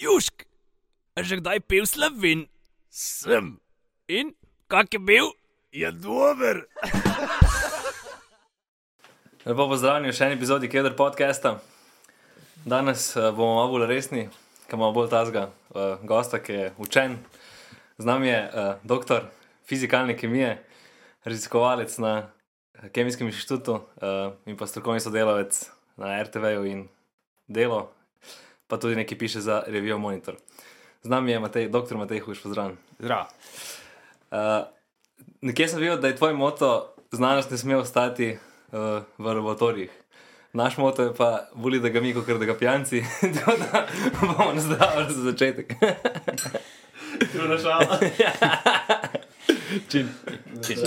Južk, a že kdaj pil slovin? Sem, In kak je bil? je dober. Lepo pozdravljeni v še eni epizodi Keder podcasta. Danes uh, bomo malo bolj resni, ker imamo bolj tazga uh, gosta, ki je učen. Z nami je uh, doktor fizikalne kemije, raziskovalec na eh, Kemijskem inštitutu uh, in pa strokovni sodelavec na RTV-ju in delo, pa tudi nekaj piše za revijo Monitor. Z nami je Matej, doktor Matej Huš, pozdravljen. Zdravo. Uh, nekje sem videl, da je tvoj moto: znanost ne sme ostati uh, v laboratorijih. Naš moto je pa, boli da ga mi, kot da ga pijanci, tako da bomo nazdravili za začetek. Kruna šala. Čin. Čin.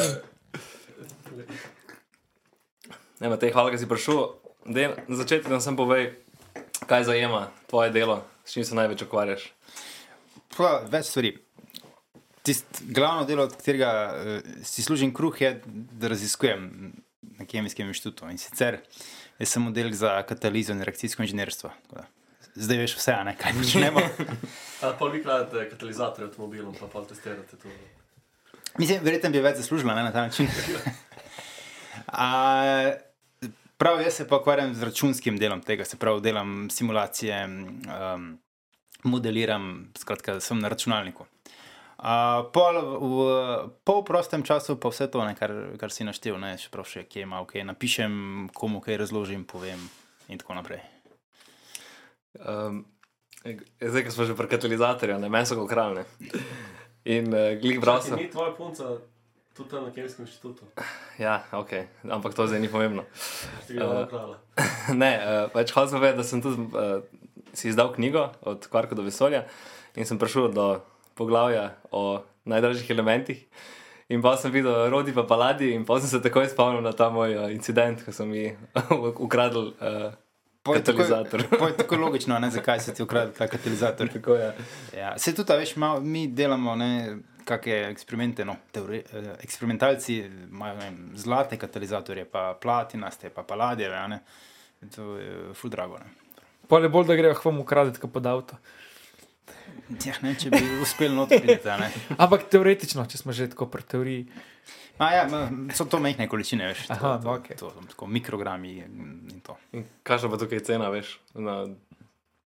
Ne, Matej, hvala, da si prišel. Dej, na začetku nam sem povej, kaj zajema tvoje delo, s čim se največ ukvarjaš. Pa, več stvari. Tist, glavno delo, od katerega uh, si služim kruh, je, da raziskujem na Kemijskem inštitutu. In sicer jaz sem oddelek za katalizo in reakcijsko inženirstvo. Zdaj veš vse, a ne kaj počnemo. Pa vi kladete katalizatorje avtomobilom, pa pa testirate to. Mislim, verjetno bi več zaslužila ne, na ta način. A, prav, jaz se pa ukvarjam z računskim delom tega, se pravi, delam simulacije, um, modeliram, skratka, sem na računalniku. Uh, pol, v pol prostem času pa vse to, ne, kar, kar si naštel, ne, še prav še kje malo, kaj napišem, komu kaj razložim, povem in tako naprej. Um, zdaj, ko smo že pri katalizatorju, ne meso kot kralne. In uh, glih bral sem. Ni tvoja punca tudi tam na Kemijskem inštitutu? Ja, ok, ampak to zdaj ni pomembno. Eh, ukrala. ne, uh, več hočem povedati, da sem tudi uh, si izdal knjigo od Kvarka do vesolja in sem prišel do poglavja o najdražjih elementih. In pa sem videl rodi pa paladi, in pa sem se takoj spomnil na ta moj uh, incident, ko sem mi ukradel uh, Po je tako- katalizator. Po je tako logično, ne, zakaj se ti ukrade ta katalizator. Tako je. Ja, se tudi, veš, malo, mi delamo kakšne eksperimente. No, teori, eh, eksperimentalci imajo vem, zlate katalizatorje, pa platinaste, pa paladijeve. a ne. In To je ful drago. Pole bolj, da grejo k vam ukraditi, kot pod avto. Ja, ne, če bi uspel not priti. a ne. Ampak teoretično, če smo že tako pri teoriji. Ma Ja, ma, so to majhne količine, veš. To, Aha, to, okej. to, to, tako mikrogrami in to. In Kakšna pa tukaj cena, veš, na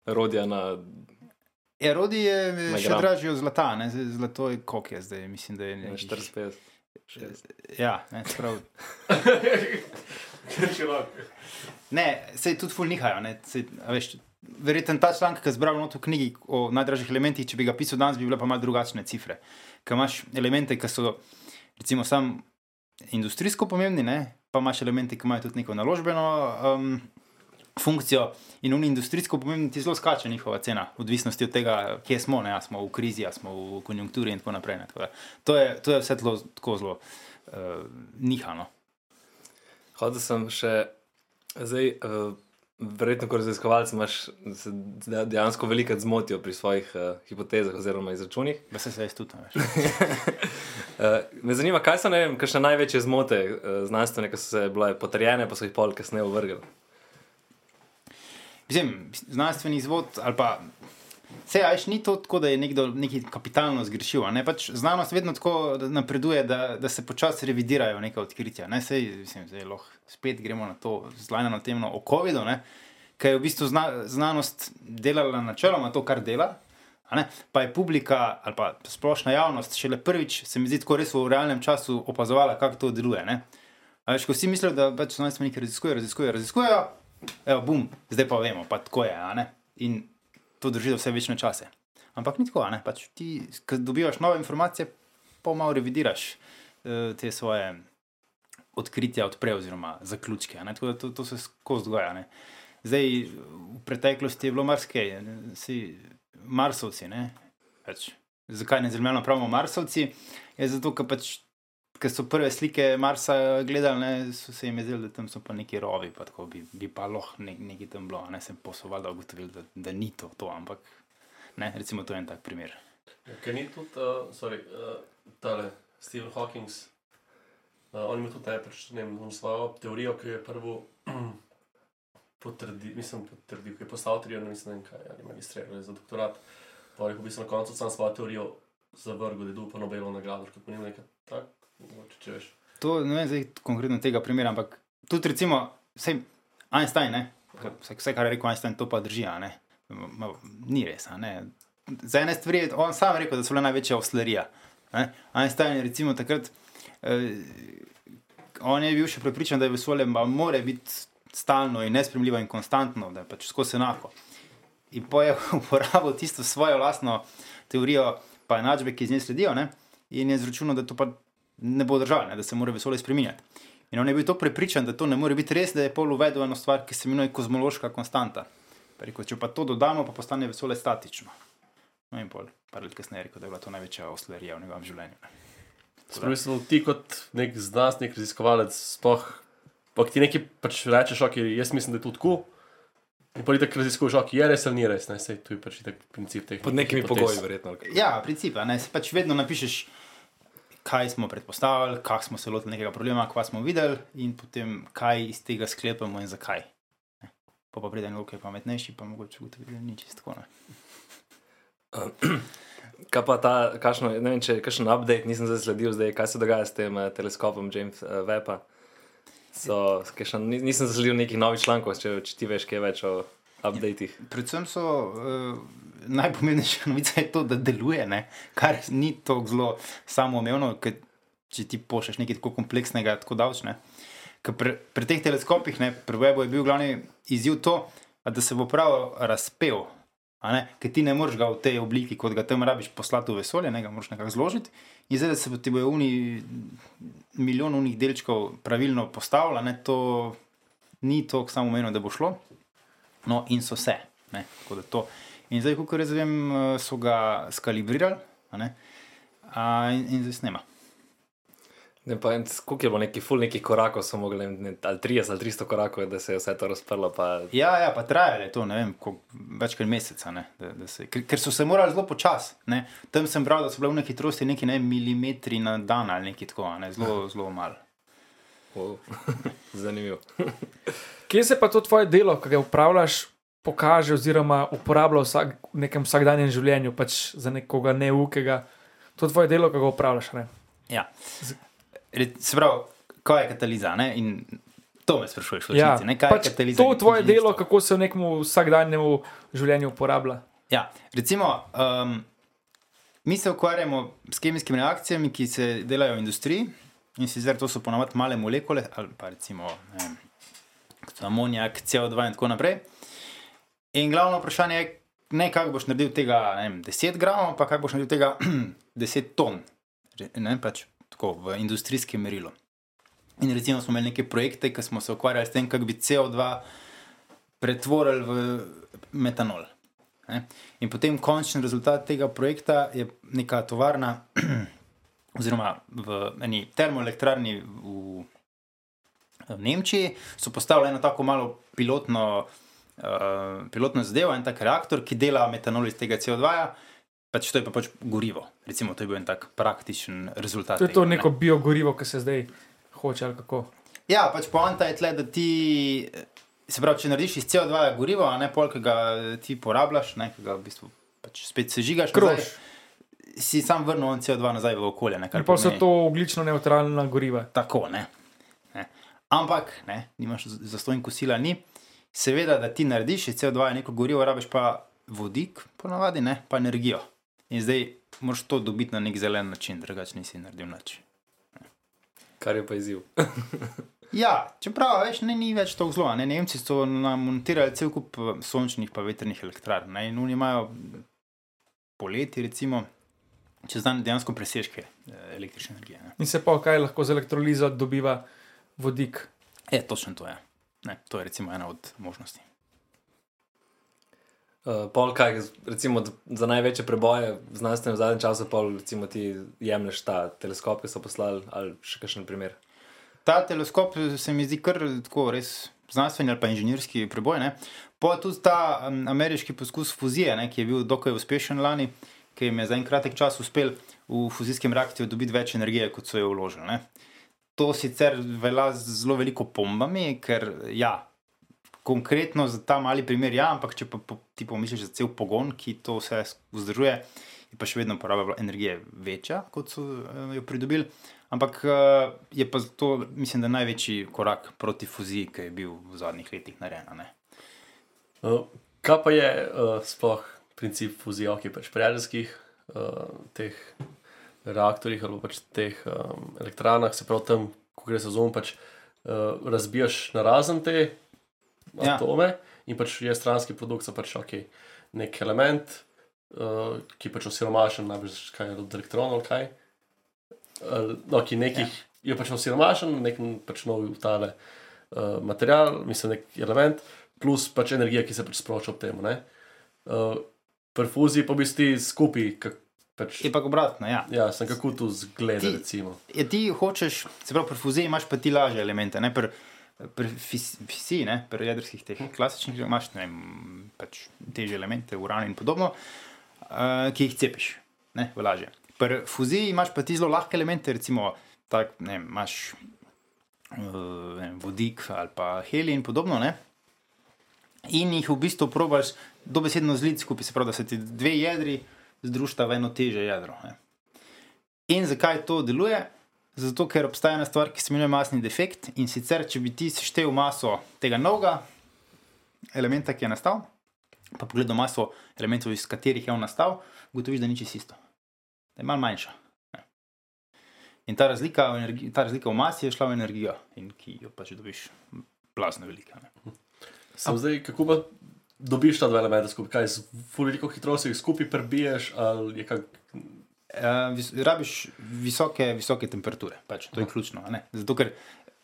rodja, na Ja, rodi je Na še gram. dražje od zlata, ne? Zlato je koliko je zdaj, mislim, da je nekih- 45. Ja, ne. Široko. Ne, se tudi ful nihajo. ne, saj, a Veš, verjetno ta članek, ki je zbral v knjigi o najdražjih elementih, če bi ga pisal danes, bi bile pa malo drugačne cifre. Ker imaš elemente, ki so recimo sam industrijsko pomembni, ne? pa imaš elemente, ki imajo tudi neko naložbeno um, funkcijo. In v industrijsko pomembni ti zelo skače njihova cena, odvisnosti od tega, kje smo, ne? smo v krizi, smo v konjunkturi in tako naprej. ne, tako da To je, to je vse tlo, tako zelo uh, nihano. Hodil sem še, zdaj, uh, verjetno, kot raziskovalec, imaš dejansko veliko zmotijo pri svojih uh, hipotezah oziroma izračunih. Da se zdaj tudi. Veš. Uh, me zanima, kaj so ne vem, kakšne največje zmote uh, znanstvene, ki so se bile potrjene, pa so jih pol kasneje uvrgli. Mislim, znanstveni izvod ali pa. Vse, ajš ni to tako, da je nekdo nekaj kapitalno zgrešil. Ne? Pač znanost vedno tako napreduje, da, da se počasi revidirajo neka odkritja. Ne? Sej, mislim, zdaj lahko spet gremo na to zlajno temo o COVID-u, ker je v bistvu zna, znanost delala načeloma to, kar dela. Pa je publika ali pa splošna javnost šele prvič, se mi zdi, tako res v realnem času opazovala, kako to deluje. Veš, ko vsi mislijo, da pač znanstveniki raziskujejo, raziskujejo, raziskujejo, evo, bum, zdaj pa vemo, pa tako je. a ne. In to drži vse večne čase. Ampak ni tako, a ne. Pač ti, ko dobivaš nove informacije, pa malo revidiraš uh, te svoje odkritja odprej, oziroma zaključke. Tako da to, to se skozi dogaja. Ne. Zdaj, v preteklosti je bilo marsikaj, si Marsovci. Ne, pač, zakaj ne zelo pravimo Marsovci? Je zato, ker pač. Ker so prve slike Marsa gledali, ne, so se jim zdeli, da tam so pa neki rovi, pa tako bi, bi pa lahko nek, nekaj tam bilo. Ne sem posloval, da ugotovil, da, da ni to, to, ampak ne, recimo to je en tak primer. Ker ni tudi, uh, sorry, uh, tale Stephen Hawking, uh, on ima tudi najprej, ne vem, svojo teorijo, ki je prvo potrdil, mislim, potrdil, ki je postal mislim, ne vem kaj, ali magistriral za doktorat. Pa je v bistvu na koncu sam svojo teorijo zavrgel, da je dobil Nobelovo nagrado, kot ponim nekaj tak, mogoče če veš. To ne vem zdaj konkretno tega primera, ampak tudi recimo, vse Einstein, ne, vse, vse, kar je rekel Einstein, to pa drži, ne. Ni res, ne. Za ene stvari on sam rekel, da so bile največja oslerija. Ne? Einstein je recimo takrat, eh, on je bil še prepričan, da je vesolje mora biti stalno in nespremljivo in konstantno, da je pač skozi enako. In pa je uporabil tisto svojo lastno teorijo, pa enačbe, ki iz nje sledijo, ne? in je izračunal, da to pa ne bo držalo, ne? da se mora vesolje spremenjati. In on je bil tako prepričan, da to ne more biti res, da je pol uvedel eno stvar, ki se imenuje kozmološka konstanta. Pa Rekel, če pa to dodamo, pa postane vesolje statično. No in pol, par let kasneje je rekel, da je bila to največja oslerija v njegovem življenju. Smisel, ti kot nek znanstvenik, raziskovalec, sploh, pa ti nekaj pač rečeš, ok, jaz mislim, da je to tako. In pa ti tako raziskuješ, ok, je res ali ni res, ne, sej tu je pač tak princip teh. Pod nekimi hipotez. pogoji, verjetno. Ja, princip, ne, si pač vedno napišeš, kaj smo predpostavili, kako smo se lotili nekega problema, kva smo videli in potem kaj iz tega sklepamo in zakaj. Ne. Pa pa pride nekdo, ki je pametnejši, pa mogoče ugotovi, da ni čisto tako. Ne. Kaj pa ta, kakšno, ne vem, če je kakšen update, nisem zdaj sledil, zdaj, kaj se dogaja s tem uh, teleskopom James uh, Webba. So, kakšen, ni- nisem zasledil nekih novih člankov, če, če ti veš kaj več o updatih. Predvsem so uh, najpomembnejša novica je to, da deluje, ne? kar ni tako zelo samoumevno, ker če ti pošleš nekaj tako kompleksnega, tako davčne. Ker pri, pri teh teleskopih, ne, pri Webu je bil glavni izziv to, da se bo prav razpel. Ker ti ne moreš ga v tej obliki, kot ga tam rabiš, poslati v vesolje, ne ga moraš nekako zložiti. In zdaj, da se bo ti bojo uni, milijon unih delčkov pravilno postavila, ne, to ni tako samoumevno, da bo šlo. No, in so se. Ne, tako da to. In zdaj, kot jaz vem, eh, so ga skalibrirali a ne, a, in, in zdaj snema. Ne, pa, en- koliko je bilo neki ful nekih korakov, so mogli, ne, ali 30 ali 300 korakov, da se je vse to razprlo. Pa, Ja, ja, pa trajalo je to, ne vem, koliko- več kot meseca. Ne, da, da se, ker, ker so se morali zelo počasi. ne. Tam sem bral, da so bile v neki hitrosti neki ne, milimetri na dan ali nekaj tako, a ne, zelo, zelo malo. wow, zanimivo. Kje se pa to tvoje delo, ki ga upravljaš, pokaže oziroma uporablja vsak, v nekem vsakdanjem življenju, pač za nekoga neukega? To tvoje delo, ga upravljaš. Ne? Ja. Se pravi, kaj je kataliza? Ne? In to me sprašuješ, Ja, resnici, ne? kaj pač je kataliza? to tvoje inženirstva? delo, kako se v nekem vsakdanjem življenju uporablja. Ja, recimo, um, mi se ukvarjamo s kemijskimi reakcijami, ki se delajo v industriji. In sicer to so ponavadi male molekule, ali pa recimo ne amonijak, CO2 in tako naprej. In glavno vprašanje je, ne kako boš naredil tega vem, 10 gramov, pa kako boš naredil tega 10 ton, ne, pač tako v industrijskem merilu. In recimo smo imeli neke projekte, ki smo se ukvarjali s tem, kako bi CO2 pretvorili v metanol. Ne? In potem končni rezultat tega projekta je neka tovarna, oziroma v eni termoelektrarni v, v Nemčiji, so postavili eno tako malo pilotno, uh, pilotno zadevo, en tak reaktor, ki dela metanol iz tega CO2. -ja. Pač to je pa pač gorivo. Recimo, to je bil en tak praktičen rezultat. To je to tega, ne. neko biogorivo, ki se zdaj hoče ali kako. Ja, pač poanta je tle, da ti, se pravi, če narediš iz CO2 gorivo, a ne pol, ki ga ti porabljaš, ne, ki ga v bistvu pač spet sežigaš, Krož. nazaj, si sam vrnil on CO2 nazaj v okolje. Ne, pa so to oglično neutralna goriva. Tako, ne. ne. Ampak, ne, nimaš za stojn kosila, ni. Seveda, da ti narediš iz CO2 neko gorivo, rabiš pa vodik, ponavadi, ne, pa energijo. In zdaj moraš to dobiti na nek zelen način, drugače nisi naredil nič. Kar je pa izziv. Ja, čeprav veš, ne, ni več tako zelo. Ne? Nemci so nam montirali cel kup eh, sončnih in vetrnih elektrarn. Ne? In oni imajo poleti, recimo, čez dan dejansko presežke eh, električne energije. Ne? In se pa kaj lahko z elektrolizo dobiva vodik. Je, točno to je. Ne, to je recimo ena od možnosti. Uh, pol, kaj, recimo, za največje preboje v znanstvenem v zadnjem času, pol, recimo, ti jemliš ta teleskop, ki so poslali, ali še kakšen primer. Ta teleskop se mi zdi kar tako res znanstveni ali pa inženirski preboj. Ne? Pa tudi ta um, ameriški poskus fuzije, ne, ki je bil dokaj uspešen lani, ki jim je za en kratek čas uspel v fuzijskem reaktorju dobiti več energije, kot so jo vložili. Ne? To sicer velja z zelo veliko pombami, ker ja, konkretno za ta mali primer, ja, ampak če pa po- ti pomisliš za cel pogon, ki to vse vzdržuje, je pa še vedno poraba energije večja, kot so eh, jo pridobili. Ampak eh, je pa to, mislim, da največji korak proti fuziji, ki je bil v zadnjih letih narejen. Uh, kaj pa je uh, sploh princip fuzije, ki je pač pri jedrskih uh, teh reaktorjih ali pač teh um, elektrarnah, se pravi tam, ko gre za zon, pač uh, razbijaš na razen te Ja. atome in pač je stranski produkt, so pač ok, nek element, uh, ki pač osiromašen, najbrž kaj od elektronov ali kaj. Uh, no, ki nekih ja. je pač osiromašen, nek pač nov tale uh, material, mislim, nek element, plus pač energija, ki se pač sproča ob tem. Uh, Pri fuziji pa bi ti skupaj, kak, pač, Je pa obratno, ja. ja, sem kako tu zgleda, Ti-. Je ti hočeš, se pravi, pri fuziji imaš pa ti lažje elemente. Ne? Pri, pri fis- fisiji, ne? pri jedrskih teh klasičnih, imaš ne pač teže elemente, uran in podobno, uh, ki jih cepiš, ne, v lažje. Pri fuziji imaš pa ti zelo lahke elemente, recimo, tak, ne, imaš uh, ne, vodik ali pa heli in podobno. Ne? In jih v bistvu probaš dobesedno zliti skupaj, se pravi, da se ti dve jedri združita v eno teže jedro. Ne? In zakaj to deluje? Zato, ker obstaja ena stvar, ki se imenuje masni defekt. In sicer, če bi ti seštevil maso tega novega elementa, ki je nastal, pa pogledal maso elementov, iz katerih je on nastal, ugotoviš, da ni čisto isto. Da je malo manjša. Ne. In ta razlika, energi- ta razlika v masi je šla v energijo, in ki jo pač dobiš blazno velika. Sem zdaj, kako pa dobiš ta dva elementa skupaj? Kaj z veliko hitrostjo jih skupaj prebiješ, ali je kak. Uh, vis, rabiš visoke, visoke temperature, pač, to je ključno. a ne. Zato, ker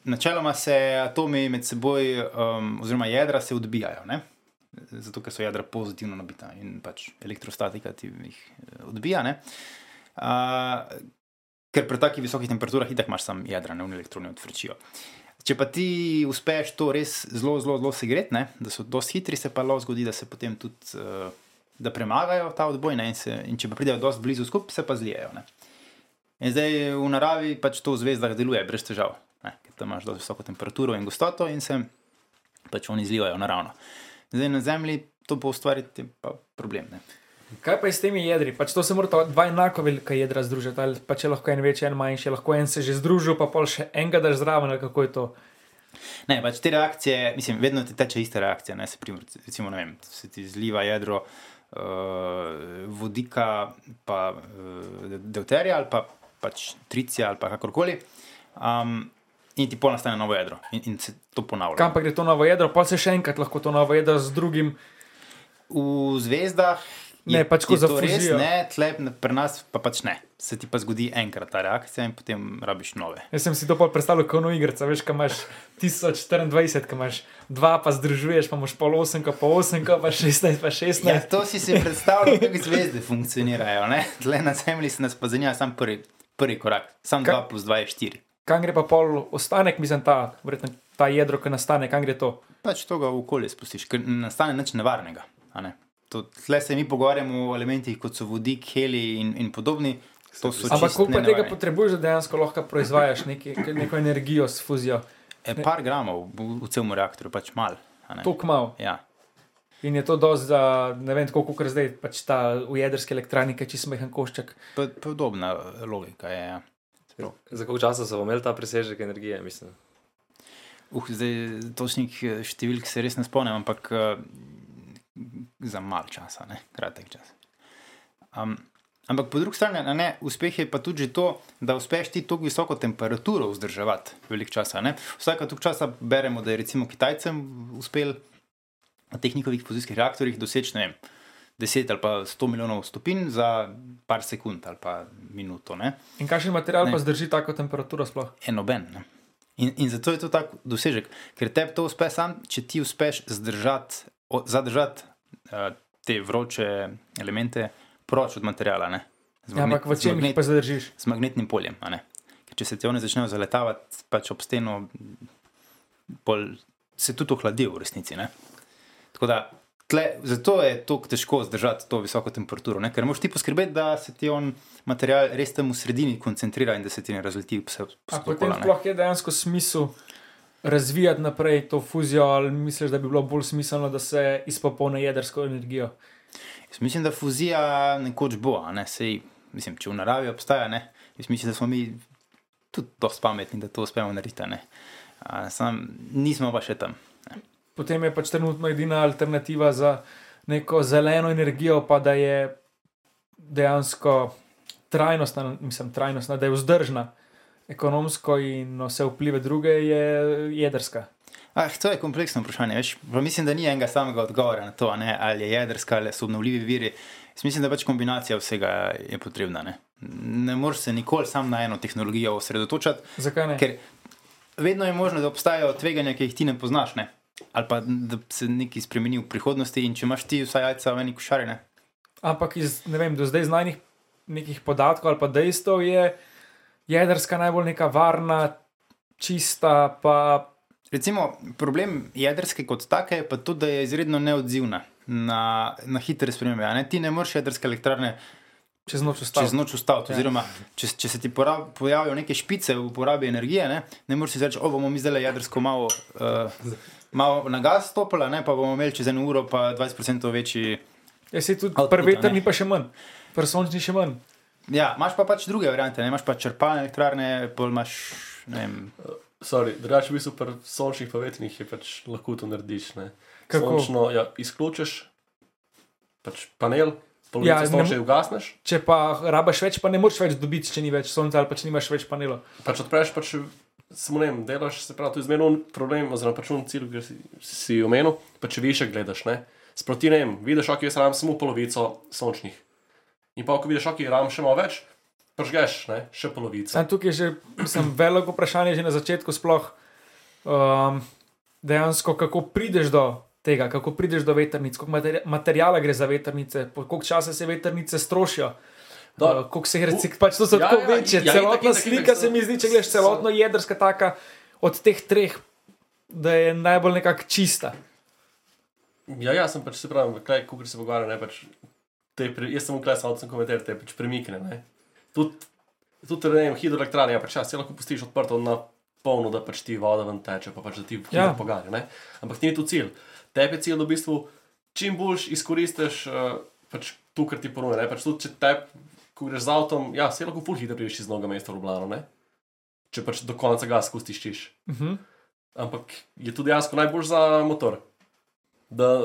načeloma se atomi med seboj, um, oziroma jedra, se odbijajo. Ne? Zato, ker so jedra pozitivno nabita in pač elektrostatika ti jih eh, odbija. ne. Uh, ker pri takih visokih temperaturah itak imaš sam jedra, ne v elektroni odfrčijo. Če pa ti uspeš to res zelo, zelo, zelo segret, ne, da so dosti hitri, se pa lahko zgodi, da se potem tudi uh, da premagajo ta odboj. Ne, in, se, in če pa pridejo dosti blizu skupaj, se pa zlijejo. Ne. In zdaj v naravi pač to v zvezdah deluje brez težav, ne, ker tam imaš dosti visoko temperaturo in gostoto in se pač oni zlivajo naravno. Zdaj na Zemlji to pa ustvariti pa problem. Ne. Kaj pa je s temi jedri? Pač to se mora dva enako velika jedra združiti. Ali pa če lahko en večji, en manjši, lahko en se že združil, pa pol še enega daš zraven, ali kako je to. Ne, pač te reakcije, mislim, vedno ti teče ista reakcija. Ne, se, primer, recimo, ne vem, se ti zliva jedro uh, vodika, pa uh, deuterija ali pa pač tricija ali pa kakorkoli. Um, in ti ponastane novo jedro in, in se to ponavlja. Kam pa gre to novo jedro, pa se še enkrat lahko to novo jedro z drugim. V zvezdah Ne, pač ko je za res, ne, tle, pri nas pa pač ne. Se ti pa zgodi enkrat ta reakcija in potem rabiš nove. Jaz sem si to pol predstavljal kot igrica, veš, kaj imaš 1024, kaj imaš dva, pa združuješ, pa imaš pol 8, pa 8, pa 16, pa 16. Ja, to si si predstavljal, kako zvezde funkcionirajo. Ne? Tle na Zemlji se nas pa zanima sam prvi, prvi korak, sam Ka- 2 plus 2 je 4. Kam gre pa pol ostanek, mislim, ta, verjetno ta jedro, ki nastane, kam gre to? Pač to ga v okolje spustiš, ker ne nastane nič nevarnega. Ne? To, tle se mi pogovarjamo o elementih, kot so vodik, heli in, in podobni. To so Ampak koliko tega potrebuješ, da dejansko lahko proizvajaš neki, neko energijo s fuzijo? E, par gramov v, v celem reaktorju, pač mal. a ne. Tok mal. Ja. In je to dosti za, ne vem, tako kot zdaj, pač ta v jedrski elektroniki, če smehen košček. Pa- Podobna eh, logika je. Ja. Prav. Za koliko časa so imeli ta presežek energije? Mislim? Uh, zdaj, točnih eh, številk se res ne spomnim, ampak uh, za mal časa, ne kratek čas. Um, ampak po drugi strani, ne, uspeh je pa tudi to, da uspeš ti tako visoko temperaturo vzdrževati velik časa. Ne. Vsaka toliko časa beremo, da je recimo Kitajcem uspel na teh njihovih fuzijskih reaktorjih doseči, vem, 10 ali pa 100 milijonov stopinj za par sekund ali pa minuto. Ne. In kakšen material Ne. pa zdrži tako temperaturo sploh? enoben. Ne? In, in zato je to tak dosežek, ker tebi to uspe sam, če ti uspeš zdržati, zadržati uh, te vroče elemente proč od materijala. ne. Z, Ja, ampak v čem jih pa zadržiš? z magnetnim poljem. Ker če se ti oni začnejo zaletavati pač ob steno, pol, se tudi ohladi v resnici. Ne? Tako da, tle, zato je tako težko zdržati to visoko temperaturo, ne? ker moraš ti poskrbeti, da se ti on material res tam v sredini koncentrira in da se ti ne razleti vse A potem okoli. sploh je dejansko smisel razvijati naprej to fuzijo, ali misliš, da bi bilo bolj smiselno, da se izpopolne jedrsko energijo? Jaz mislim, da fuzija nekoč bo, ne sej, mislim, če v naravi obstaja. Ne? Jaz mislim, da smo mi tudi dosti pametni, da to uspemo narediti. a ne. Sam nismo pa še tam. Potem je pač trenutno edina alternativa za neko zeleno energijo, pa da je dejansko trajnostna, mislim, trajnostna, da je vzdržna ekonomsko in vse vplive druge, je jedrska. Ah, to je kompleksno vprašanje. Veš, pa mislim, da ni enega samega odgovora na to, ne, ali je jedrska ali so obnovljivi viri. Jaz mislim, da pač kombinacija vsega je potrebna. Ne, ne moreš se nikoli sam na eno tehnologijo osredotočati, Zakaj ne? ker vedno je možno, da obstajajo tveganja, ki jih ti ne poznaš. Ne? Ali pa da se nekaj spremeni v prihodnosti, in če imaš ti vsa jajca v eni košari. Ne? Ampak iz ne vem, do zdaj znanih nekih podatkov ali pa dejstev je jedrska najbolj neka varna, čista, pa Recimo, problem jedrske kot take je pa tudi, da je izredno neodzivna na, na hitre spremembe. Ne? Ti ne moreš jedrske elektrarne čez noč ustaviti. čez noč ustaviti. Ja. Oziroma, če, če se ti pora- pojavijo neke špice v uporabi energije, ne, ne moreš reči, o bomo mi zdaj jedrsko malo, uh, malo na gas stopili, ne, pa bomo imeli čez eno uro pa 20% večji. Jaz si tudi a ne? veterni pa še manj, pri sončni še manj. Ja, imaš pa pač druge variante, ne, imaš pa črpalne elektrarne, pol imaš. ne Vem, Sorry, drugače v bistvu pri sončnih pa vetrnih je pač lahko to narediš. Ne. Kako? Sončno, ja, izključiš pač panel, Ja, polovico ja, sonča ugasneš, Če pa rabaš več, pa ne moreš več dobiti, če ni več sonca ali pa če nimaš več panelov. pač odpreš, pač samo ne vem, delaš, se pravi, tu je zmerno problem, oziroma pač un cilj, ki si, si omenil, pa če više gledaš, ne. Sproti ne vem, vidiš, ok, jaz ram samo polovico sončnih. In pa, ko vidiš, ok, ram še malo več, pržgeš, ne, še polovico. Sam tukaj je že mislim, veliko vprašanje, že na začetku sploh. Um, dejansko, kako prideš do tega, kako prideš do veternic, koliko materi materijala gre za veternice, po koliko časa se veternice strošijo. Da. Uh, koliko se jih recik, pač to so Ja, tako ja, večje. ja, itak, Celotna itak, slika se mi zdi, če gledaš celotno jedrska taka od teh treh, da je najbolj nekako čista. Ja, ja, sem pač se pravi, kaj, ko se pogovarjam, ne pač. Pre, jaz sem v klasi, sem komentar, te pač premikne. Ne. Tudi, tudi ne vem, hidroelektrane, ja, pač ja, se lahko pustiš odprto na polno, da pač ti voda ven teče, pa pač da ti Ja. ja. poganja. Ne. Ampak ni tu cilj. Tebi je cilj, da v bistvu čim boljš izkoristiš uh, pač to, kar ti ponuja. Pač tudi, če te, ko greš z avtom, ja, se lahko full hitro priješ iz mnoga mesta v Ljubljano, ne. Če pač do konca gas spustiš čiš. Uh -huh. Ampak je to dejansko najbolj za motor.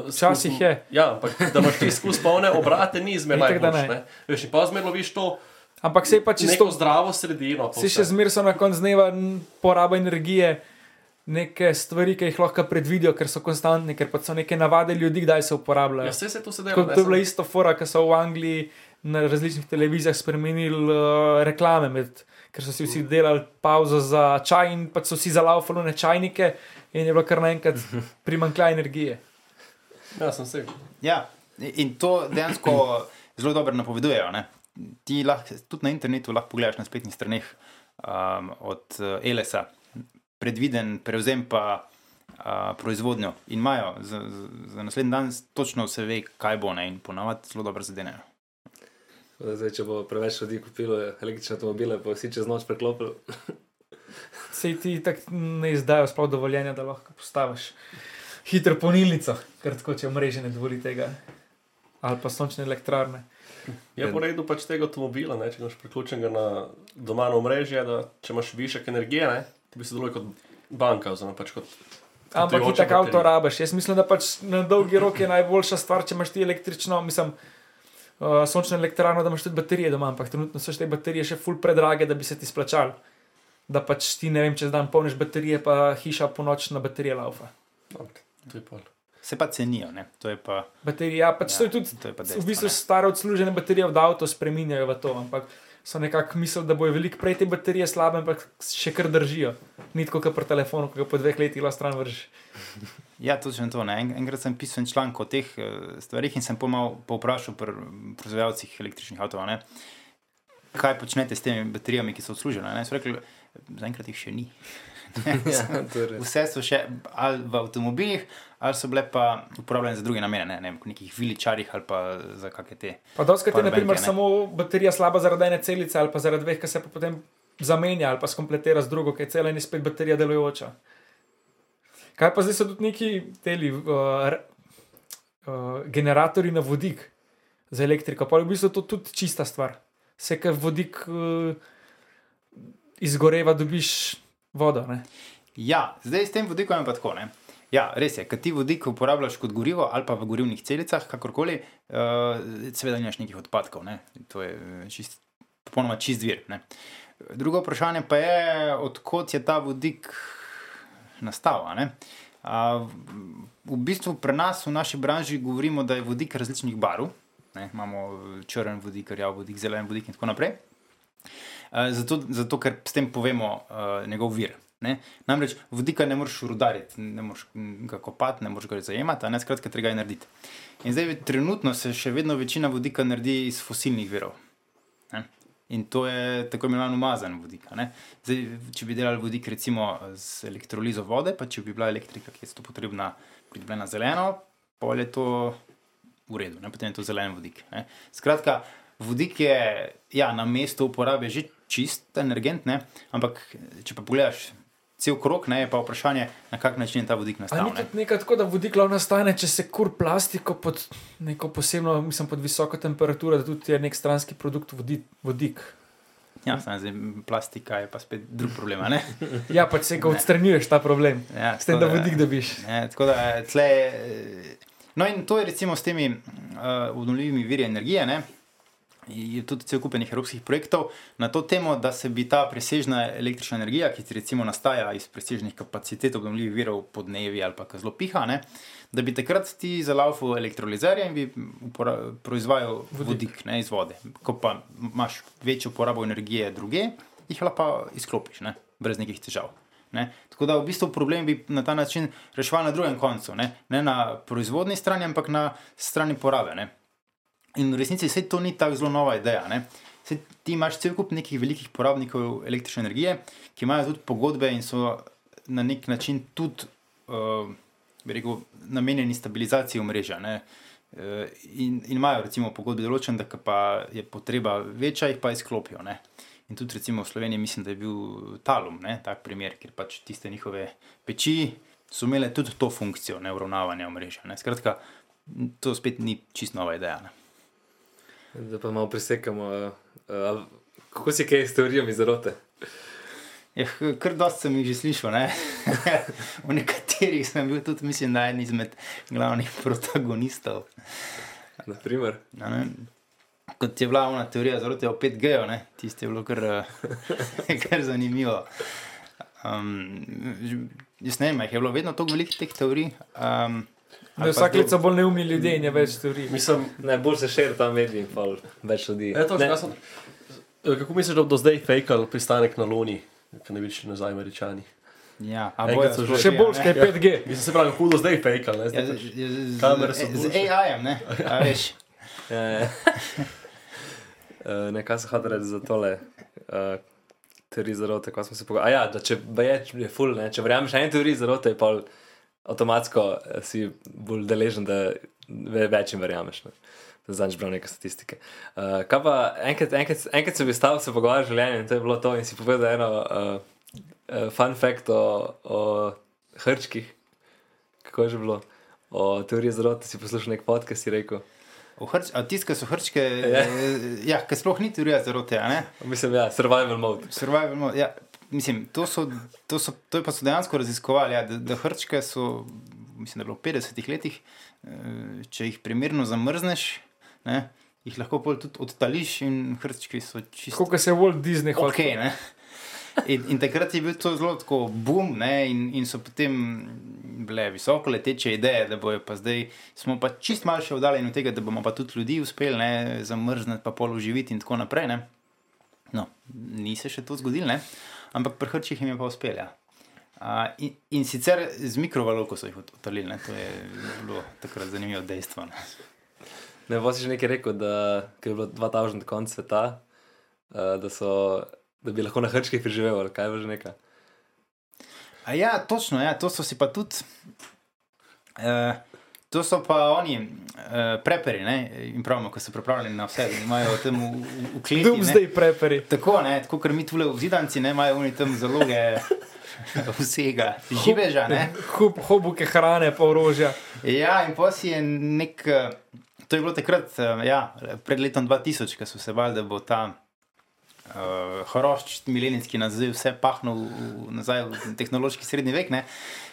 Včasih skus- je. Ja, ampak da imaš ti skozi polne obrate, ni zmeraj. Veš, in pa zmeraj loviš to Ampak se je pa čisto zdravo sredino. vse. še zmeraj so na koncu dneva poraba energije, neke stvari, ki jih lahko predvidijo, ker so konstantne, ker pa so neke navade ljudi, kdaj se uporabljajo. Ja, vse se to sedaj Kot to je bila isto fora, ki so v Angliji na različnih televizijah spremenili uh, reklame, med, ker so si vsi delali pauzo za čaj in pa so si zalaufali na čajnike in je bilo kar naenkrat primankljaj energije. Ja, sem se. Ja, in to dejansko zelo dobro napovedujejo. Ne? Ti lahko tudi na internetu lahko pogledaš na spletnih straneh um, od uh, Elesa, predviden prevzem pa uh, proizvodnjo in imajo za, za, za naslednji dan točno se ve, kaj bo ne in ponavadi zelo dobro zadenejo. Zdaj, če bo preveč ljudi kupilo električne avtomobile, pa vsi čez noč preklopili. Sej ti tako ne izdajo sploh dovoljenja, da lahko postaviš hitro polnilnico, ker tako če mreže ne dovoli tega. Ali pa sončne elektrarne. Je po redu pač tega avtomobila, ne, če imaš priključenega na doma na omrežje, da če imaš višek energije, ne, ti bi se deluje kot banka, oziroma pač kot. Ampak ti tako avto rabiš. Jaz mislim, da pač na dolgi rok je najboljša stvar, če imaš ti električno, mislim, uh, sončno elektrarno, da imaš tudi baterije doma, ampak trenutno so še te baterije še ful predrage, da bi se ti splačali. Da pač ti ne vem, čez dan polniš baterije, pa hiša po noč na baterije laufa. Ok, to je pol. Se pa cenijo, ne? to je pa. Baterije, ja, pač ja, to je tudi to je pa v dejstvo, bistvu ne. stare odslužene baterije v avto spreminjajo v to, ampak so nekako mislili, da bojo veliko prej te baterije slabe, ampak še kar držijo. Ni tako kot pri telefonu, ki ga po dveh letih lahko stran vržiš. Ja, točno to. Ne? En, enkrat sem pisal en članek o teh uh, stvarih in sem pomal povprašal pri proizvajalcih električnih avtomobilov, ne, kaj počnete s temi baterijami, ki so odslužene. Ne? So rekli, zaenkrat jih še ni. ja, to je res. Vse so še ali v avtomobilih, ali so bile pa uporabljene za druge namene, ne, ne vem, kot nekih viličarjih ali pa za kakšne te. Pa doskrat je naprimer, samo baterija slaba zaradi ene celice ali pa zaradi dveh, ki se pa potem zamenja ali pa skompletira z drugo, ki je cela in je spet baterija delujoča. Kaj pa zdaj so tudi neki teli, uh, uh, generatorji na vodik za elektriko, pa je v bistvu to tudi čista stvar. Vse, kar vodik uh, izgoreva, dobiš vodo. Ne? Ja, zdaj s tem vodikom je pa tako. Ne? Ja, res je, kad ti vodik uporabljaš kot gorivo ali pa v gorivnih celicah, kakorkoli, uh, seveda nimaš nekih odpadkov. Ne? To je eh, čist, popolnoma čist vir. Ne? Drugo vprašanje pa je, odkot je ta vodik nastal. v- v bistvu pri nas v naši branži govorimo, da je vodik različnih barv. Ne? Imamo eh, črn vodik, rjav vodik, zelen vodik in tako naprej. Uh, zato, zato, ker s tem povemo uh, njegov vir. Ne? Namreč vodika ne moreš rudariti, ne moreš ga kopati, ne moreš ga zajemati, ne skratka, treba je narediti. In zdaj, trenutno se še vedno večina vodika naredi iz fosilnih virov. Ne? In to je tako imenovan umazan vodik. Zdaj, če bi delali vodik recimo z elektrolizo vode, pa če bi bila elektrika, ki je to potrebna, pridobljena zeleno, pol je to v redu, ne? potem je to zelen vodik. Ne? Skratka, vodik je ja, na mestu uporabe že čist energent, ne? ampak če pa pogledaš cel krok, ne, je pa vprašanje, na kak način je ta vodik Ali nastal. ni ne. nekaj tako, da vodik lahko nastane, če se kur plastiko pod neko posebno, mislim, pod visoko temperaturo, da tudi je nek stranski produkt vodi, vodik. Ja, zdaj plastika je pa spet drug problem. Ja, pač se ga odstranjuješ ta problem, Ja, s tem, tako da vodik dobiš. Ne, tako da tle. eh, No, in to je recimo s temi uh, obnovljivimi viri energije. Ne? Je tudi cel kup enih evropskih projektov na to temo, da se bi ta presežna električna energija, ki recimo nastaja iz presežnih kapacitet obnovljivih virov podnevi ali pa ko zelo piha, ne, da bi takrat ti zalaufal elektrolizerje in bi proizvajal vodik, vodik ne, iz vode. Ko pa imaš večjo porabo energije druge, jih lahko pa izklopiš, ne, brez nekih težav. Ne? Tako da v bistvu problem bi na ta način reševali na drugem koncu, ne, ne na proizvodni strani, ampak na strani porabe. Ne? In v resnici vse to ni tako zelo nova ideja. Ne? Saj ti imaš cel kup nekih velikih porabnikov električne energije, ki imajo tudi pogodbe in so na nek način tudi uh, rekel, namenjeni stabilizaciji omrežja. ne. Eh, In, in imajo recimo pogodbe določen, da pa je potreba večja, jih pa izklopijo. Ne? In tudi recimo v Sloveniji mislim, da je bil Talum, ne, tak primer, ker pač tiste njihove peči so imele tudi to funkcijo, ne uravnavanja omrežja. Ne. Skratka, to spet ni čist nova ideja. Ne. Da pa malo presekamo. Uh, uh, kako si kaj s teorijami zarote? Ja, kar dosti sem jih že slišal. Ne? v nekaterih sem bil tudi, mislim, da en izmed glavnih protagonistov. Naprimer, A Ne? Kot je bila ona teorija zarote o 5G, ne? tisti je bilo kar, kar zanimivo. Um, jaz ne vem, je bilo vedno tako veliko teh teorij. Um, Da je vsak let so bolj neumni ljudje in je več teorij. Mislim, ne, bolj se širi ta medij, pa več ljudi. e, to, Ne, sem, eh, kako misliš, da bodo zdaj fejkali pristanek na Luni, ki ne bi šli nazaj američani? ja, a bojo so že- Še bolj, a kaj ne? je 5G. Mislim, se pravi, hudo zdaj fejkali. ne, Ja, zdaj z, pač- z, kamere so z, z. AI-jem, ne? A veš. Ja, ja. uh, nekaj se hoče reči za tole. Uh, Teorij zarote, ko smo se pogovarjali. Ja, da če je, je full, ne, če verjameš eni teoriji zarote, pa avtomatsko eh, si bolj deležen, da ve- več jim verjameš. Ne. Da znaš bral neke statistike. Uh, kaj pa enkrat, enkrat, enkrat sem bil stav se pogovarjati o življenju in to je bilo to in si povedal eno uh, uh, fun fact o, o hrčkih. Kako je že bilo? O teoriji zarote si poslušal nek podcast, si rekel. Hrč, ki so hrčke, Ja. ja, ki sploh ni teorija zarote? Mislim, ja, survival mode. Survival mode. Ja, mislim, to, so, to, so, to je pa so dejansko raziskovali, ja, da, da hrčke so, mislim, da je bilo v 50-ih letih, eh, če jih primerno zamrzneš, ne, jih lahko pol tudi odtališ in hrčki so čisto Kot se je Walt Disney hotel. ok. Ne? In, in takrat je bil to zelo tako boom, ne, in, in so potem bile visoko leteče ideje, da bojo pa zdaj, smo pa čist malo še oddaljeni od tega, da bomo pa tudi ljudi uspeli ne, zamrzniti, pa pol uživiti in tako naprej. Ne. No, ni se še to zgodilo, ne. Ampak pri hrčih jim je pa uspelo. Ja. A, in, in sicer z mikrovalovko so jih ne. to je bilo takrat zanimivo dejstvo. Ne. Ne, vas si že nekaj rekel, da je bilo 2000 konc sveta, uh, da, so, da bi lahko na hrčkih preživel, ali kaj že nekaj. A ja, točno, ja, to so si pa tudi. Uh, to so pa oni, uh, preperi, ne, in pravimo, ko so pripravljeni na vse, da imajo tam kleti. ne. Doomsday preperi. Tako, ne, tako ker mi tule v zidanci ne imajo oni tam zaloge vsega živeža. Ne? Hub, hobuke hrane, pa orožja. Ja, in pa si je nek. eh, To je bilo takrat, eh, ja, pred letom 2000, ko so se bali, da bo ta uh, horošč milenijski naziv vse pahnil v, nazaj v tehnološki srednji vek. Ne?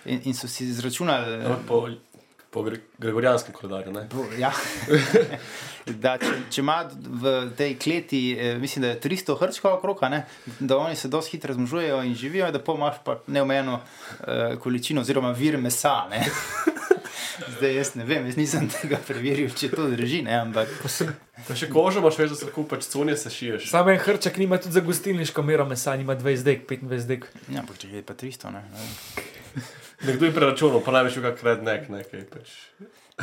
In, in so si izračunali, Ja, Po, po gre, gregorijanskem koledarju. Ja. da, če, če ima v tej kleti, eh, mislim, da je 300 hrčkov okrog, a ne, da oni se dosti hitro razmnožujejo in živijo, da pa imaš pa neomejeno uh, količino oziroma vir mesa. Ne. Zdaj jaz ne vem, jaz nisem tega preveril, če to drži, ne, ampak Pa še kožo imaš, veš, da se lahko pač cunje se šiješ. Sam en hrček nima tudi za gostilniško mero mesa, nima 20 dek, 25 dek. ja, ampak če je pa 300, ne. ne. Nekdo je preračunal, pa največ kak rednek nekaj. Pač.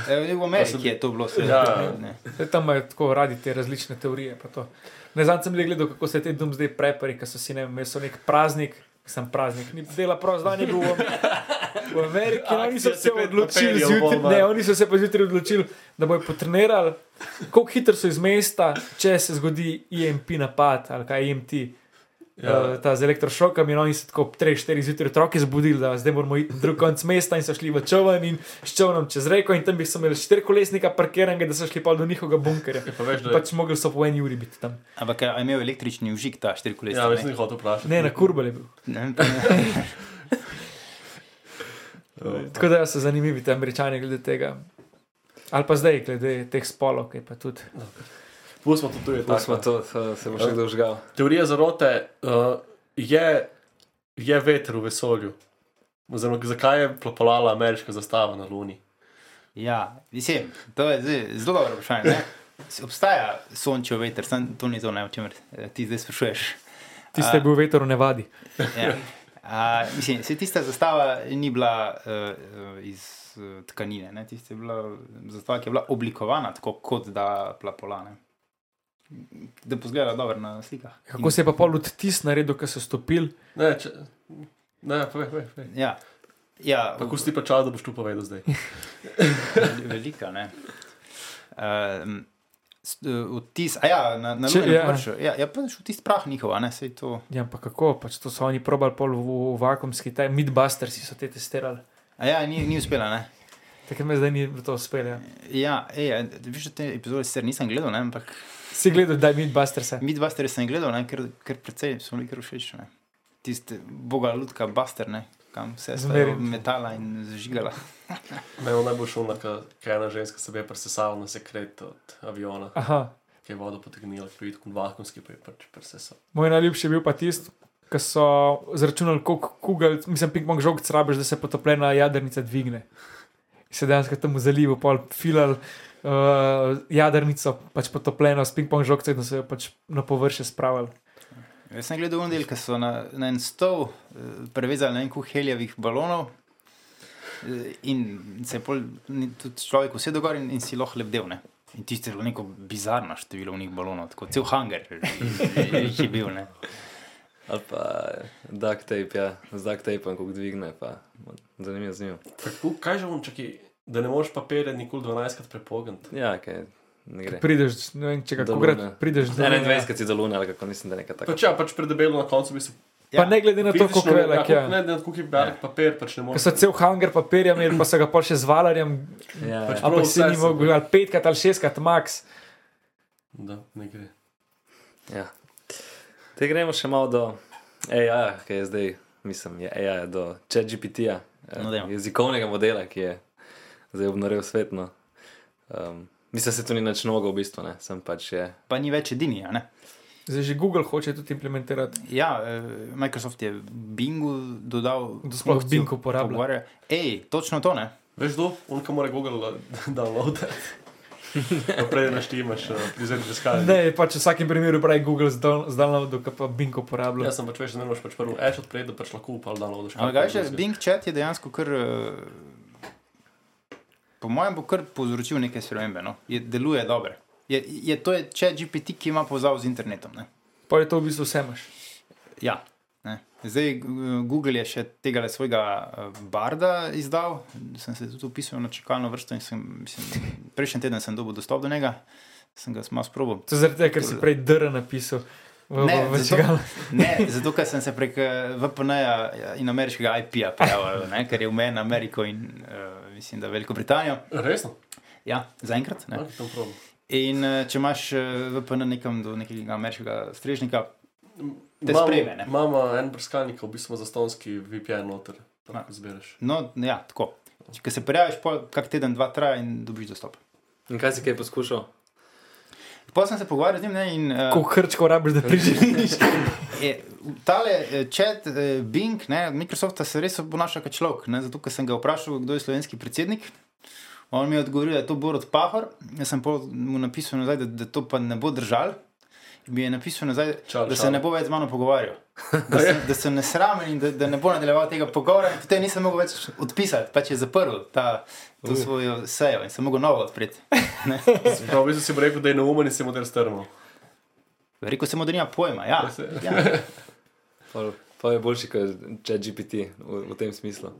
E, v Ameriki je to bilo vse. Ja. ne. Zdaj, tam imajo tako radi te različne teorije. pa to. Ne znam sem le gledal, kako se te dom zdaj prepari, ker so si ne vem, so nek praznik. Sem praznik, ni dela prost dan, je bil v, Ameriki. no, Oni so se odločili, Papirjev, ne, oni so se pa zjutraj odločili, da bojo potrenirali, kako hitro so iz mesta, če se zgodi IMP napad ali kaj IMT. Ja. Ja. Ta z elektrošokom in oni so tako ob 3-4 zjutraj otroke zbudili, da zdaj moramo iti drug konec mesta in so šli v čovn in s čovnom čez reko in tam bi imeli štirikolesnika parkiranega, da so šli pa do njihovega bunkerja. Pa veš, da je. Pač mogli so po eni uri biti tam. Ampak je imel električni užik ta štirikolesnik. Ja, ne? da je hotel vprašati. Ne, na kurbel je bil. Ne, ne. Tako da so zanimivi ti američani glede tega. Ali pa zdaj, glede teh spolov, ki pa tudi. Pustimo to, tu je Pa smo tako. to, se bo še kdo žgal. Teorija zarote uh, je, je veter v vesolju. Oziroma, zakaj je plapolala ameriška zastava na Luni? Ja, mislim, to je zelo dobro vprašanje. ne. Obstaja sončev veter, samo to ni to, ne, o čemer eh, ti zdaj sprašuješ. Tiste je bil veter v nevadi. Ja. A, mislim, se tista zastava ni bila uh, iz uh, tkanine, ne? tista je bila zastava, ki je bila oblikovana tako, kot da plapolane. Da bo zgledala dobro na slikah. Kako se je pa pol odtis naredil, ko so stopili? Ne, če, ne, povej, povej. povej. Ja, ja Kako si ti pa čas, da boš tu povedal zdaj? velika. Ne? Um, Vtis, a ja, na, na Če- ja. Ja, ja, pa vtis prah njihova, ne, sej to. Ja, pa kako, pač to so oni probali pol v, v vakumski, taj Midbusters so te testirali. A ja, ni, ni uspela, ne. Takrat me zdaj ni to uspelo. Ja. Ja, ej, a, viš, da te epizode sicer nisem gledal, ne, ampak Si gledal, da je Midbusters. Midbuster sem gledal, ne, ker, ker precej so mi všeč. Tiste boga lutka Buster, ne, kam vse Zmeri. je metala in zažigala. Meni je najbolj šumno, ker ena ženska se je presesala na sekret od aviona, Aha. ki je vodo potegnila, ki je videl vakumski, pa je pač presesal. Moj najljubši je bil pa tisti, ki so zračunali, koliko kugel, mislim, ping-pong žog rabiš, da se potopljena jadrnica dvigne. In se dejansko tam v zalivu pol filal uh, jadrnico, pač potopljeno s ping-pong žogcem, da so jo pač na površje spravili. Jaz sem gledal en del, ki so na, na en stol eh, prevezali na en kuh helijevih balonov. eh, In se je pol, tudi človek vse dogor in, in si lahko lebdel. Ne? In tiste je bilo neko bizarno število njih balonov, tako cel hangar je bil. Ne? Ali pa duct tape, ja, z duct tapeom, ko dvigne, pa zanimivo z njim. Kako, kaj že on čaki, da ne moreš papirja nikoli 12krat prepogniti? Ja, kaj ne gre. Prideš, ne vem, če kako krat prideš do 21, kad si do lune, ali kako mislim, da je nekaj takega. Pač ja, pač predebelo na koncu bi se Pa ne glede na to, fizično koliko velik ja, je. koliko- Ne, ne, koliko je velik papir, pač ne Ker moreš. so cel hanger papirja imeli, pa so ga pol še z valarjem, Ja, Pač ja. ampak prav si vse ni so- mogel, ali petkrat ali šestkrat, max. Da, ne gre. ja. Te gremo še malo do AI, ki je zdaj, mislim, je AI do ChatGPT-ja, No, jezikovnega modela, ki je zdaj obnorel svet. No. Um, mislim, da se to ni nič novega v bistvu, ne, sem pač je. Pa ni več edini. a ne? Zdaj že Google hoče tudi implementirati. Ja, eh, Microsoft je Bingu dodal. Kdo sploh funkcijo Bing uporablja? pogovarja. Ej, točno to ne. Veš, kdo? On, ki mora Google eh, downloadati. Pa prej naštimaš uh, prizadeti iskanje. Ne, pač v vsakem primeru pravi Google z downloadom, ki pa Bing uporablja. Jaz sem pač veš, da ne moreš pač prvo Ash odpreti, da pač lahko upal downloadaš. Ampak kaj še, Bing chat je dejansko kar. eh, Po mojem bo kar povzročil neke spremembe. No? Je, deluje dobro. Je, je, to je chat GPT, ki ima povezavo z internetom. Ne? Pa je to v bistvu vse imaš. Ja. Ne. Zdaj Google je še tega svojega eh, barda izdal, sem se tudi upisal na čakalno vrsto in sem, mislim, prejšnji teden sem dobil dostop do njega, sem ga malo sprobil. To je zaradi tega, ker si prej DR napisal. V, Ne, v, v zato-. Ne, zato ker sem se prek eh, VPN-ja in ameriškega IP-ja prijavil, ne, ker je v meni Ameriko in uh, mislim, da Veliko Britanijo. Resno? Ja, zaenkrat. In uh, če imaš VPN nekam do nekega ameriškega strežnika, Te Imamo- sprejme, ne? Imamo en brskalnik, v bistvu za stonski VPN noter, tako zbereš. no, ja, tako. Če se prijaviš, kak teden, dva traja in dobiš dostop. In kaj si kaj poskušal? Potem sem se pogovarjal z njim ne, in uh, Ko hrčko rabiš, da prideš. je, tale eh, chat, eh, Bing, ne, Microsofta se res obnaša kot človek. Ne, zato, ker sem ga vprašal, kdo je slovenski predsednik. On mi je odgovoril, da je to Borod Pahor. Jaz sem mu napisal nazaj, da, da to pa ne bo držal. Mi je napisal nazaj, Čal, da se čal. ne bo več z mano pogovarjal. Da, se, da sem nesramen in da, da ne bo nadaljeval tega pogovora. Potem nisem mogel več odpisati, pač je zaprl ta, to svojo sejo in sem mogel novo odpreti. Prav, v bistvu si mu rekel, da je neumen in se mu der strnil. Rekel sem, da nima pojma. Ja, se- ja. Pol- Pa je boljši kot ChatGPT v, v tem smislu.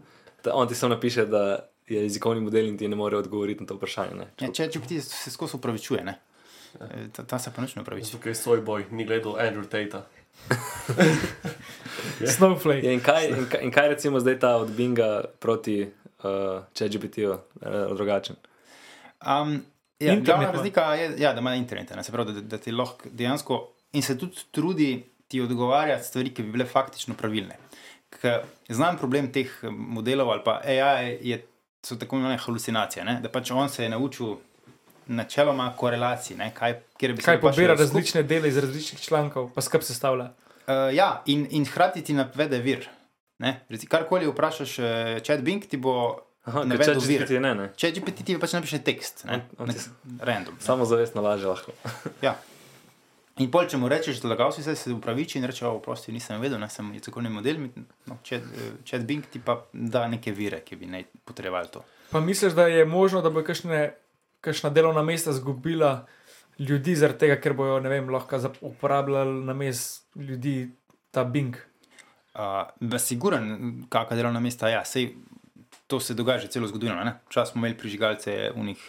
Da on ti samo napiše, da je jezikovni model in ti ne more odgovoriti na to vprašanje. Ne? Ja, če če ti se skozi upravičuje, ne. E, Ta, ta se pa nič ne upravičuje. Zato, ker je svoj boj, ni gledal Andrew Tate. Snowflake. Ja, in, kaj, in, kaj, in kaj recimo zdaj ta od Binga proti uh, ChatGPT-ju uh, drugačen? Um, ja, Internet glavna razlika je, ja, da ima internet, ne, se pravi, da, da ti lahko dejansko in se tudi trudi ti odgovarjati stvari, ki bi bile faktično pravilne. Ker Znam problem teh eh, modelov ali pa AI je, so tako imenovane halucinacije, ne, da pač on se je naučil načeloma korelacij, ne, kaj, kjer bi Kaj se pač pobira skup- različne dele iz različnih člankov, pa skrb sestavlja. Uh, ja, in, in hkrati ti navede vir. ne. Karkoli vprašaš, uh, chat Bing ti bo Aha, navedel vir. Ne, ne. Če GPT ti pač napiše tekst, ne, On- on nek, random. Ne. Samo zavestno laže lahko. Ja. In pol, če mu rečeš, da lagal si se, se upraviči in reče, oprosti, nisem vedel, ne sem jezikovni model, no, chat, eh, chat Bing ti pa da neke vire, ki bi naj potrebovali to. Pa misliš, da je možno, da bo kakšne, kakšna delovna mesta izgubila ljudi zaradi tega, ker bojo vem, lahko uporabljali na mest ljudi ta Bing. Uh, Siguren, kakšna delovna mesta, ja, sej to se dogaja že celo zgodovino. ne. Včasih smo imeli prižigalce unih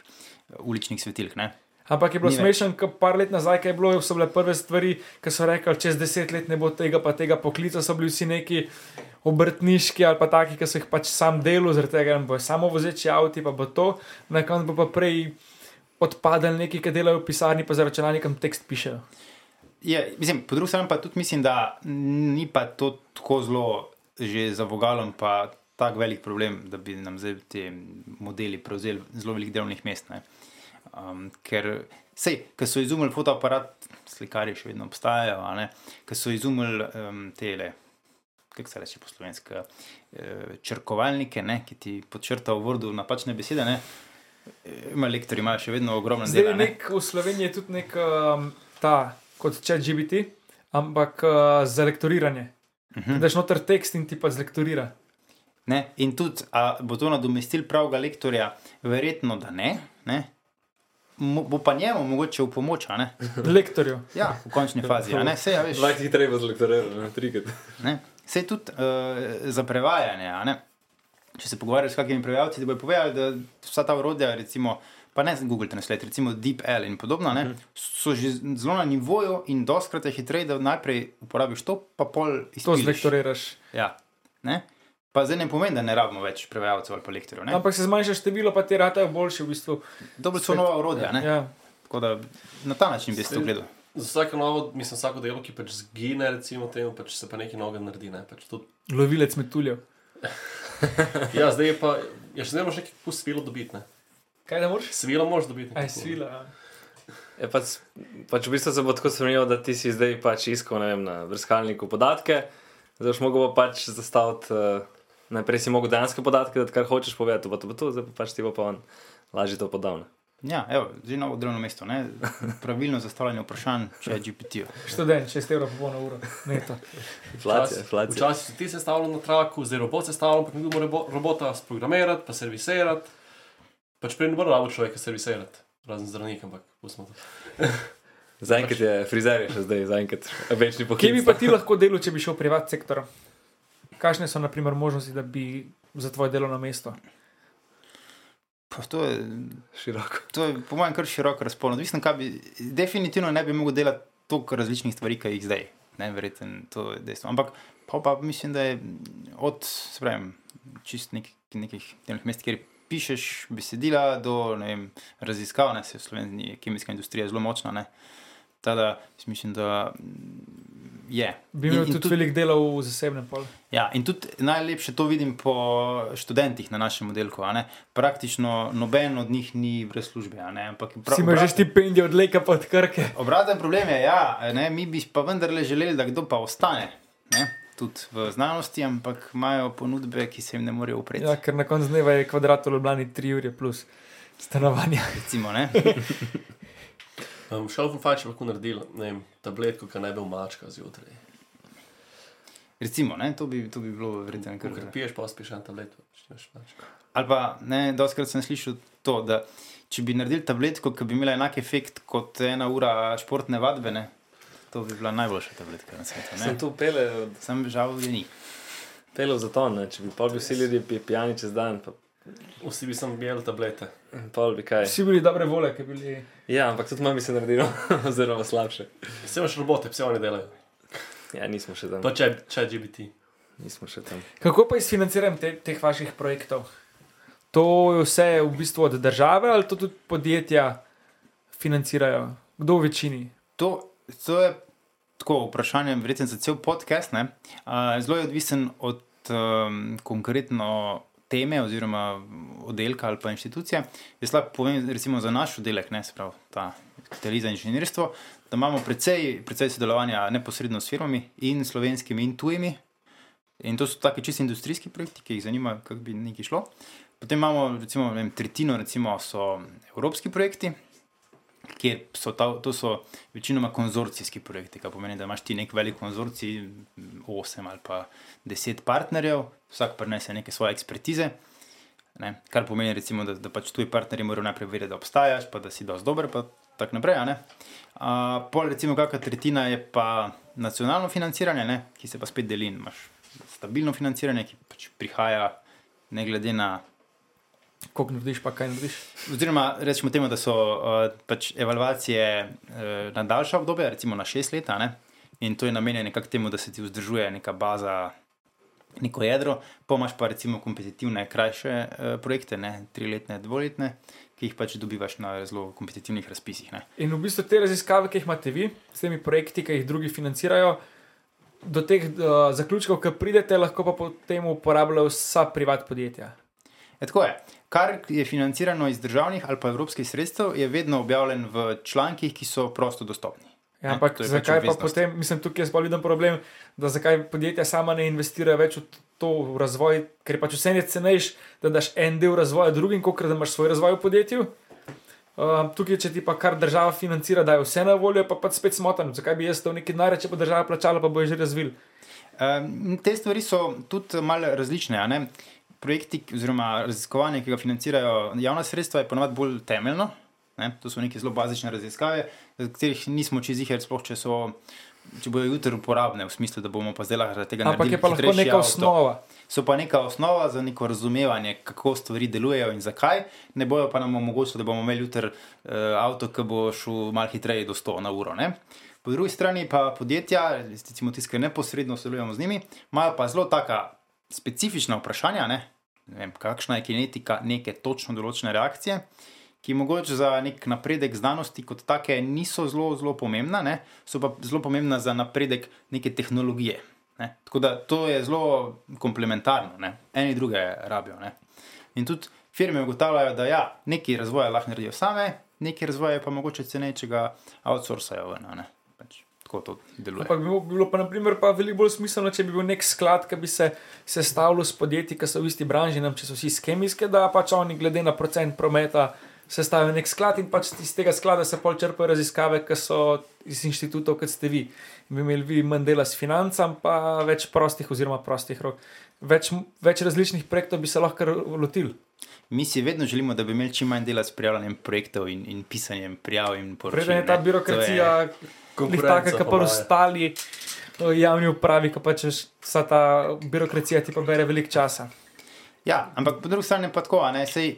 uličnih svetilk. Ne? Ampak je bilo smešno, par let nazaj, kaj je bilo, so bile prve stvari, ki so rekli, čez deset let ne bo tega, pa tega poklica, so bili vsi neki obrtniški ali pa taki, ki so jih pač sam delal, zaradi tega ne bo samo vozeči avti, pa bo to, na koncu bo pa prej odpadali neki, ki delajo v pisarni, pa za računalnikom tekst pišejo. Je, mislim, po drugi strani pa tudi mislim, da ni pa to tako zelo že za vogalom, pa tako velik problem, da bi nam zdaj ti modeli prevzeli zelo velik delovnih mest. ne. Um, ker sej, ker so izumili fotoaparat, slikarji še vedno obstajajo, ker so izumili um, tele. Kako se reče po slovenski, eh, črkovalnike, ne, ki ti podčrtajo v vrdu napačne besede. Ne. Ima lektori, imajo še vedno ogromno Zdaj dela. ne. nek, v Sloveniji je tudi nek um, ta, kot chat GBT, ampak uh, za lektoriranje. Mhm. Daš noter tekst in ti pa zlektorira. Ne? In tudi, a bo to nadomestil pravega lektorja? Verjetno, da ne. ne? Bo pa njemu mogoče v pomoč, a ne? Lektorju. Ja, v končni fazi. a ne? Sej, a veš, Dvajset hitreje bo zlektoriral, trikrat. ne? Sej tudi uh, za prevajanje. a ne. Če se pogovarjaš s kakimi prevajalci, ti bodo povedali, da vsa ta urodja, recimo, pa ne Google Translate, recimo DeepL in podobno, ne, so že zelo na nivoju in doskrat je hitreje, da najprej uporabiš to, pa pol To izpiliš. zlektoriraš. Ja. Ne? Pa zdaj ne pomeni, da ne rabimo več prevajalcev ali pa lektorjev. ne. Ampak se zmanjša število, pa ti ratajo boljši v bistvu. Dobro so nova urodja. ne. Ja. Tako da na ta način bi se to gledal. Za vsako novo, mislim, vsako delo, ki pač zgine, recimo temu, pač se pa nekaj novega naredi. Ne? Pač to, Lovilec metuljev. ja, zdaj je pa, ja, še ne moreš nekaj svilo dobiti. Ne? Kaj da moraš? Svilo moraš dobiti. Aj, nekako. svila. ja. Je pač, pač v bistvu se bo tako spremenilo, da ti si zdaj pač iskal ne vem, na brskalniku podatke, zdaj boš mogel pa pač zastaviti, uh, najprej si mogel dejanske podatke, da kar hočeš povedati, pa to bo to, zdaj pa pač ti bo pa on lažje to podal. ne. Ja, evo, že novo delovno mesto. Ne? Pravilno zastavljanje vprašanj, če je GPT. Študent, 6 evrov po polno uro. Neto. Včasih si ti sestavljal na traku, zdaj robot sestavljal, ampak nekdo mora bo- robota sprogramirati, pa servisirati. Pač prej ne bo rabo človeka servisirati, razen zdravnika, ampak pustimo to. Zaenkrat je frizer, še zdaj, zaenkrat večni poklic. Kje bi pa ti lahko delal, če bi šel v privat sektor? Kakšne so, na primer, možnosti, da bi za tvoje delovno mesto? Pa To je, široko? to je po mojem kar široko razpolno. Odvisno, kaj bi, definitivno ne bi mogel delati toliko različnih stvari, ki jih zdaj. Ne, verjeten, to je dejstvo. Ampak pa, pa mislim, da je od sprem, čist nek, nekih delovnih mest, kjer pišeš besedila, do vem, raziskav, ne se v Sloveniji kemijska industrija zelo močna. Ne. Tada, mislim, da je. Bi imel in tudi veliko dela v zasebnem polu. Ja, in tudi najlepše to vidim po študentih na našem oddelku. Praktično noben od njih ni brez službe. Ampak prav- Si imaš že štipendijo od Leka pod Krke. Obraten problem je, ja, ne, mi bi pa vendarle želeli, da kdo pa ostane. Ne? Tudi v znanosti, ampak imajo ponudbe, ki se jim ne morejo upreti. Ja, ker na koncu dneva je kvadrat v Ljubljani 3 ure plus stanovanja. Recimo, ne? Um, šel sem fajn, če bi lahko naredil ne vem, tabletko, ki ne bi umačka zjutraj. Recimo, ne? To, bi, to bi bilo vredno. Ker piješ, pa spiš en tablet. če nimaš mačka. Ali pa, ne, doskrat sem slišal to, da če bi naredili tabletko, ki bi imela enak efekt kot ena ura športne vadbe, ne? to bi bila najboljša tabletka na svetu. Sem tu pele, Sam žal je ni. pele za to, ne? če bi pol bi vsi ljudje pi- pijani čez dan, pa Vsi bi sem bil tablete. pol bi kaj. Vsi bili dobre vole, ki bili. Ja, ampak tudi manj bi se naredilo, oziroma slabše. Vse imaš robote, vse oni delajo. Ja, nismo še tam. Pa če, če GBT. Nismo še tam. Kako pa izfinanciram te, teh vaših projektov? To je vse v bistvu od države ali to tudi podjetja financirajo? Kdo v večini? To, to je tako vprašanje, verjetno za cel podcast. Ne? Uh, zelo je odvisen od um, konkretno teme oziroma oddelka ali pa inštitucije. Jaz lahko povem, recimo za naš oddelek, ne se pravi ta televizija in inženirstvo, da imamo precej, precej sodelovanja neposredno s firmami in slovenskimi in tujimi. In to so taki čisto industrijski projekti, ki jih zanima, kako bi nekaj šlo. Potem imamo recimo, vem, tretjino, recimo so evropski projekti, kjer so ta, to so večinoma konzorcijski projekti, kar pomeni, da imaš ti nek velik konzorcij, 8 ali pa 10 partnerjev, vsak prenese neke svoje ekspertize. Ne? Kar pomeni, recimo, da, da pač tuji partnerji morajo najprej vedeti, da obstajaš, pa da si dosti dober, pa tako naprej. a. Uh, pol, recimo, kakšna tretjina je pa nacionalno financiranje, ne? ki se pa spet deli. Imaš stabilno financiranje, ki pač prihaja ne glede na Koliko narediš, pa kaj narediš? Oziroma, rečemo temu, da so uh, pač evalvacije uh, na daljša obdobja, recimo na šest let, ne? in to je namenjeno nekako temu, da se ti vzdržuje neka baza, neko jedro, pa imaš pa recimo kompetitivne, krajše uh, projekte, ne? triletne, dvoletne, ki jih pač dobivaš na zelo kompetitivnih razpisih. Ne? In v bistvu te raziskave, ki jih imate vi, s temi projekti, ki jih drugi financirajo, do teh uh, zaključkov, ki pridete, lahko pa potem uporabljajo vsa privat podjetja. E, tako je. Kar je financirano iz državnih ali pa evropskih sredstev, je vedno objavljen v člankih, ki so prosto dostopni. Ja, Ne, ampak to je pač zakaj pa obveznost. potem, mislim, tukaj je sploh viden problem, da zakaj podjetja sama ne investirajo več v to v razvoj, ker pač vse je cenejš, da daš en del razvoja drugim, kot da imaš svoj razvoj v podjetju. Uh, tukaj, če ti pa kar država financira, da je vse na voljo, pa pač spet smotan. Zakaj bi jaz to nekaj naredil, če pa država plačala, pa bo že razvil. Um, te stvari so tudi malo različne. Projekti oziroma raziskovanje, ki ga financirajo javna sredstva, je ponovadi bolj temeljno. Ne? To so neke zelo bazične raziskave, za katerih nismo čez jih, sploh če so. Če bodo jutri uporabne, v smislu, da bomo pa zdaj lahko tega Ampak naredili je pa lahko neka avto. osnova. So pa neka osnova za neko razumevanje, kako stvari delujejo in zakaj. Ne bojo pa nam omogočili, da bomo imeli jutri uh, avto, ki bo šel malo hitreje do 100 na uro. Ne? Po drugi strani pa podjetja, recimo tisti, ki neposredno sodelujemo z njimi, imajo pa zelo taka specifična vprašanja, ne? Ne vem, kakšna je kinetika neke točno določene reakcije, ki mogoče za nek napredek znanosti kot take niso zelo, zelo pomembna, ne? so pa zelo pomembna za napredek neke tehnologije. Ne? Tako da to je zelo komplementarno, ne? eni druge rabijo. Ne? In tudi firme ugotavljajo, da ja, nekaj razvoja lahko naredijo same, nekaj razvoja je pa mogoče ceneje, če ga outsourcajo. ven? Pač, tako to deluje. Ampak bi bilo- bi bilo pa, naprimer, pa veliko bolj smiselno, če bi bil nek sklad, ki bi se sestavljal s podjetji, ki so v isti branži, nam, če so vsi iz kemijske, da pač oni glede na procent prometa sestavijo nek sklad in pač iz tega sklada se pol črpajo raziskave, ki so iz inštitutov, kot ste vi. In bi imeli vi manj dela s financami, pa več prostih oziroma prostih rok. Več, več različnih projektov bi se lahko lotili. Mi si vedno želimo, da bi imeli čim manj dela s prijavljanjem projektov in, in pisanjem prijav in. Preden je ta birokracija, je taka, kot pa ostali javni upravi, ki pač vsa ta birokracija ti pa bere veliko časa. Ja, ampak po drugi strani pa tako, ne, sej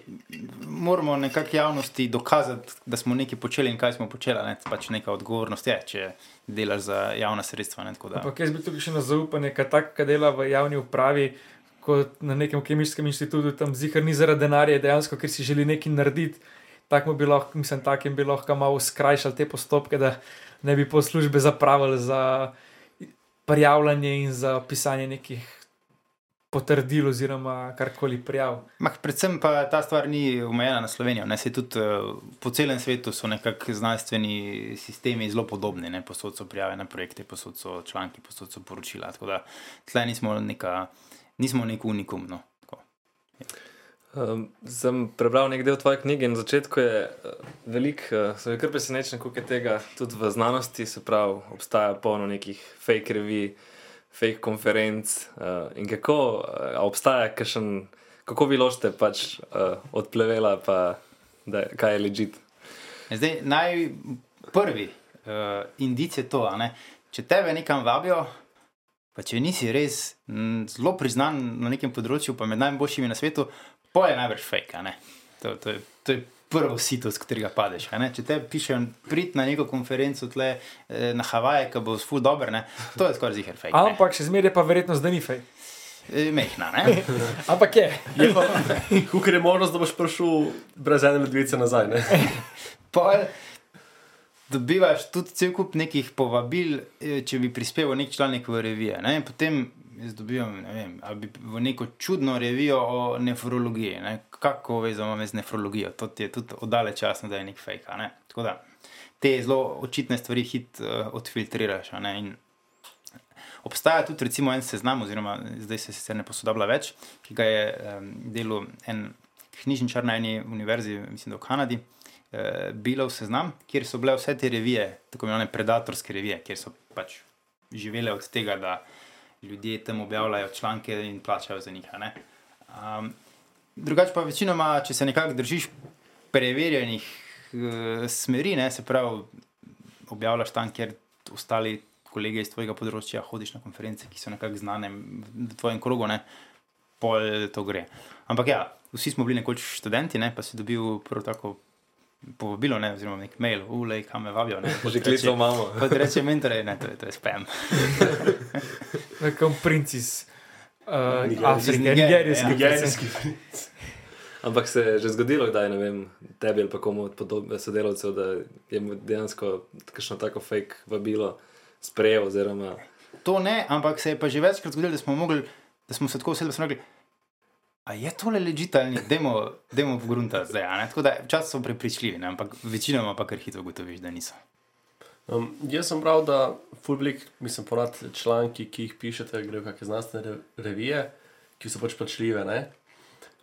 moramo nekako javnosti dokazati, da smo nekaj počeli in kaj smo počeli. Ne, pač neka odgovornost je, če delaš za javna sredstva. Ne. Ampak jaz bi tukaj še na zaupanje, kaj tako dela v javni upravi, kot na nekem kemijskem inštitutu, tam zihar ni zaradi denarja, dejansko, ker si želi nekaj narediti. Tako bi lahko, mislim, takim bi lahko malo skrajšali te postopke, da ne bi po službe zapravili za prijavljanje in za pisanje nekih potrdil oziroma karkoli prijav. Mah, predvsem pa ta stvar ni omejena na Slovenijo. Ne, tudi uh, po celem svetu so nekako znanstveni sistemi zelo podobni. Ne, posod so prijave na projekte, posod so članki, posod so poročila. Tako da tle nismo, neka, nismo nek unikum. No. Tako. Um, sem prebral nekaj del tvoje knjige in na začetku je uh, veliko, uh, sem kar presenečen, koliko je tega tudi v znanosti, se pravi, obstaja polno nekih fake revij, fake konferenc uh, in kako uh, obstaja, kakšen, kako vi lošte pač uh, od plevela, pa da, kaj je ležit. Zdaj, naj prvi uh, indic je to, ne? če tebe nekam vabijo, pa če nisi res m, zelo priznan na nekem področju, pa med najboljšimi na svetu, pa je najbrž fake. a ne. To, to, je, to je prvo sito, z katerega padeš. a ne. Če te pišejo, prid na neko konferenco tle eh, na Havaje, ki bo ful dober, ne? to je skoraj ziger fake. ne. Ampak še zmeraj pa verjetnost, da ni fej. Eh, Mehna, ne? Ampak je. Kukor je možnost, da boš prišel brez ene medvedice nazaj. Ne? Pol dobivaš tudi cel kup nekih povabil, eh, če bi prispeval nek članek v revije. Ne? Potem jaz dobivam ne vem, ali bi v neko čudno revijo o nefrologiji. Ne? Kako vezano imam z nefrologijo, to ti je tudi oddaleč jasno, da je nek fake. Ne? Tako da te zelo očitne stvari hit uh, odfiltriraš. a Ne? In Obstaja tudi recimo, en seznam, oziroma zdaj se sicer ne posodablja več, ki ga je um, delal en knjižničar na eni univerzi, mislim, da v Kanadi, uh, Bilov seznam, kjer so bile vse te revije, tako imenovane predatorske revije, kjer so pač živele od tega, da ljudje tam objavljajo članke in plačajo za njih. Um, drugače pa večinoma, če se nekako držiš preverjenih uh, smeri, ne, se pravi, objavljaš tam, kjer ostali kolege iz tvojega področja hodiš na konference, ki so nekako znane v tvojem krogu, ne, pol to gre. Ampak ja, vsi smo bili nekoč študenti, ne, pa si dobil prvo tako povabilo, ne, oziroma nek mail, ulej, kam me vabijo. Ne, Že klical imamo. Kot reče mentor, ne, to je, to je spam. Nekom princis. Uh, Nigerijski. Afrike, nigerijski. ja. Nigerijski. Ampak se je že zgodilo, da je ne vem, tebi ali pa komu od podob- sodelavcev, da je mu dejansko kakšno tako fake vabilo sprejel. Oziroma, To ne, ampak se je pa že večkrat zgodilo, da smo, mogli, da smo se tako usedli, da smo rekli, a je tole legitalni, dajmo, dajmo v grunta zdaj. a ne?" Tako da včasih so prepričljivi, ne? ampak večinoma pa kar hitro ugotoviš, da niso. Um, jaz sem bral, da fulblik, mislim, ponad članki, ki jih pišete, grejo kakšne znanstvene re- revije, ki so pač plačljive. ne.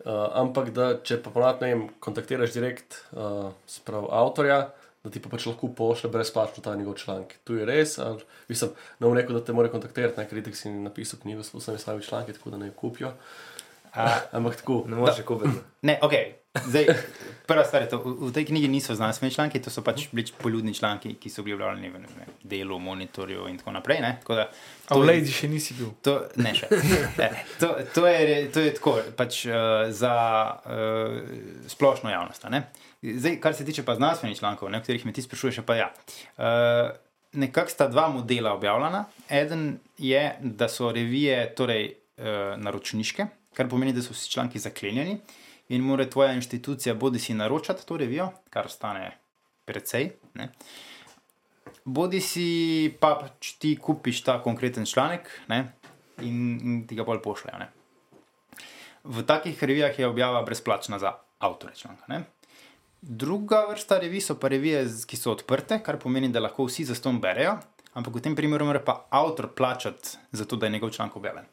Uh, ampak da če pa ponad ne vem, kontaktiraš direkt uh, sprav avtorja, da ti pa pač lahko pošlje brezplačno ta njegov članek. Tu je res, ali mislim, ne bom rekel, da te mora kontaktirati, ne, ker itek si napisal knjigo s vsemi svojimi članki, tako da ne jo kupijo. A, Ampak tako. ne moreš kupiti. ne, ok. Zdaj, prva stvar je to, v, v tej knjigi niso znanstveni članki, to so pač bili poljudni članki, ki so bili objavljeni v ne delu, monitorju in tako naprej. Ne? Tako da, A v Lady še nisi bil. To, ne, še. Ne, to, to, je, to je tako, pač, uh, za uh, splošno javnost. Zdaj, kar se tiče pa znanstvenih člankov, ne, o katerih me ti sprašuješ, je pa ja. Uh, Nekako sta dva modela objavljena. Eden je, da so revije torej, uh, naročniške, kar pomeni, da so vsi članki zaklenjeni in mora tvoja inštitucija bodi si naročati to revijo, kar stane precej. Ne. Bodi si pa pač ti kupiš ta konkreten članek ne, in, in ti ga bolj pošljajo. Ne. V takih revijah je objava brezplačna za avtore članka. Ne. Druga vrsta revij so pa revije, ki so odprte, kar pomeni, da lahko vsi za ston berejo, ampak v tem primeru mora pa avtor plačati za to, da je njegov članek objavljen.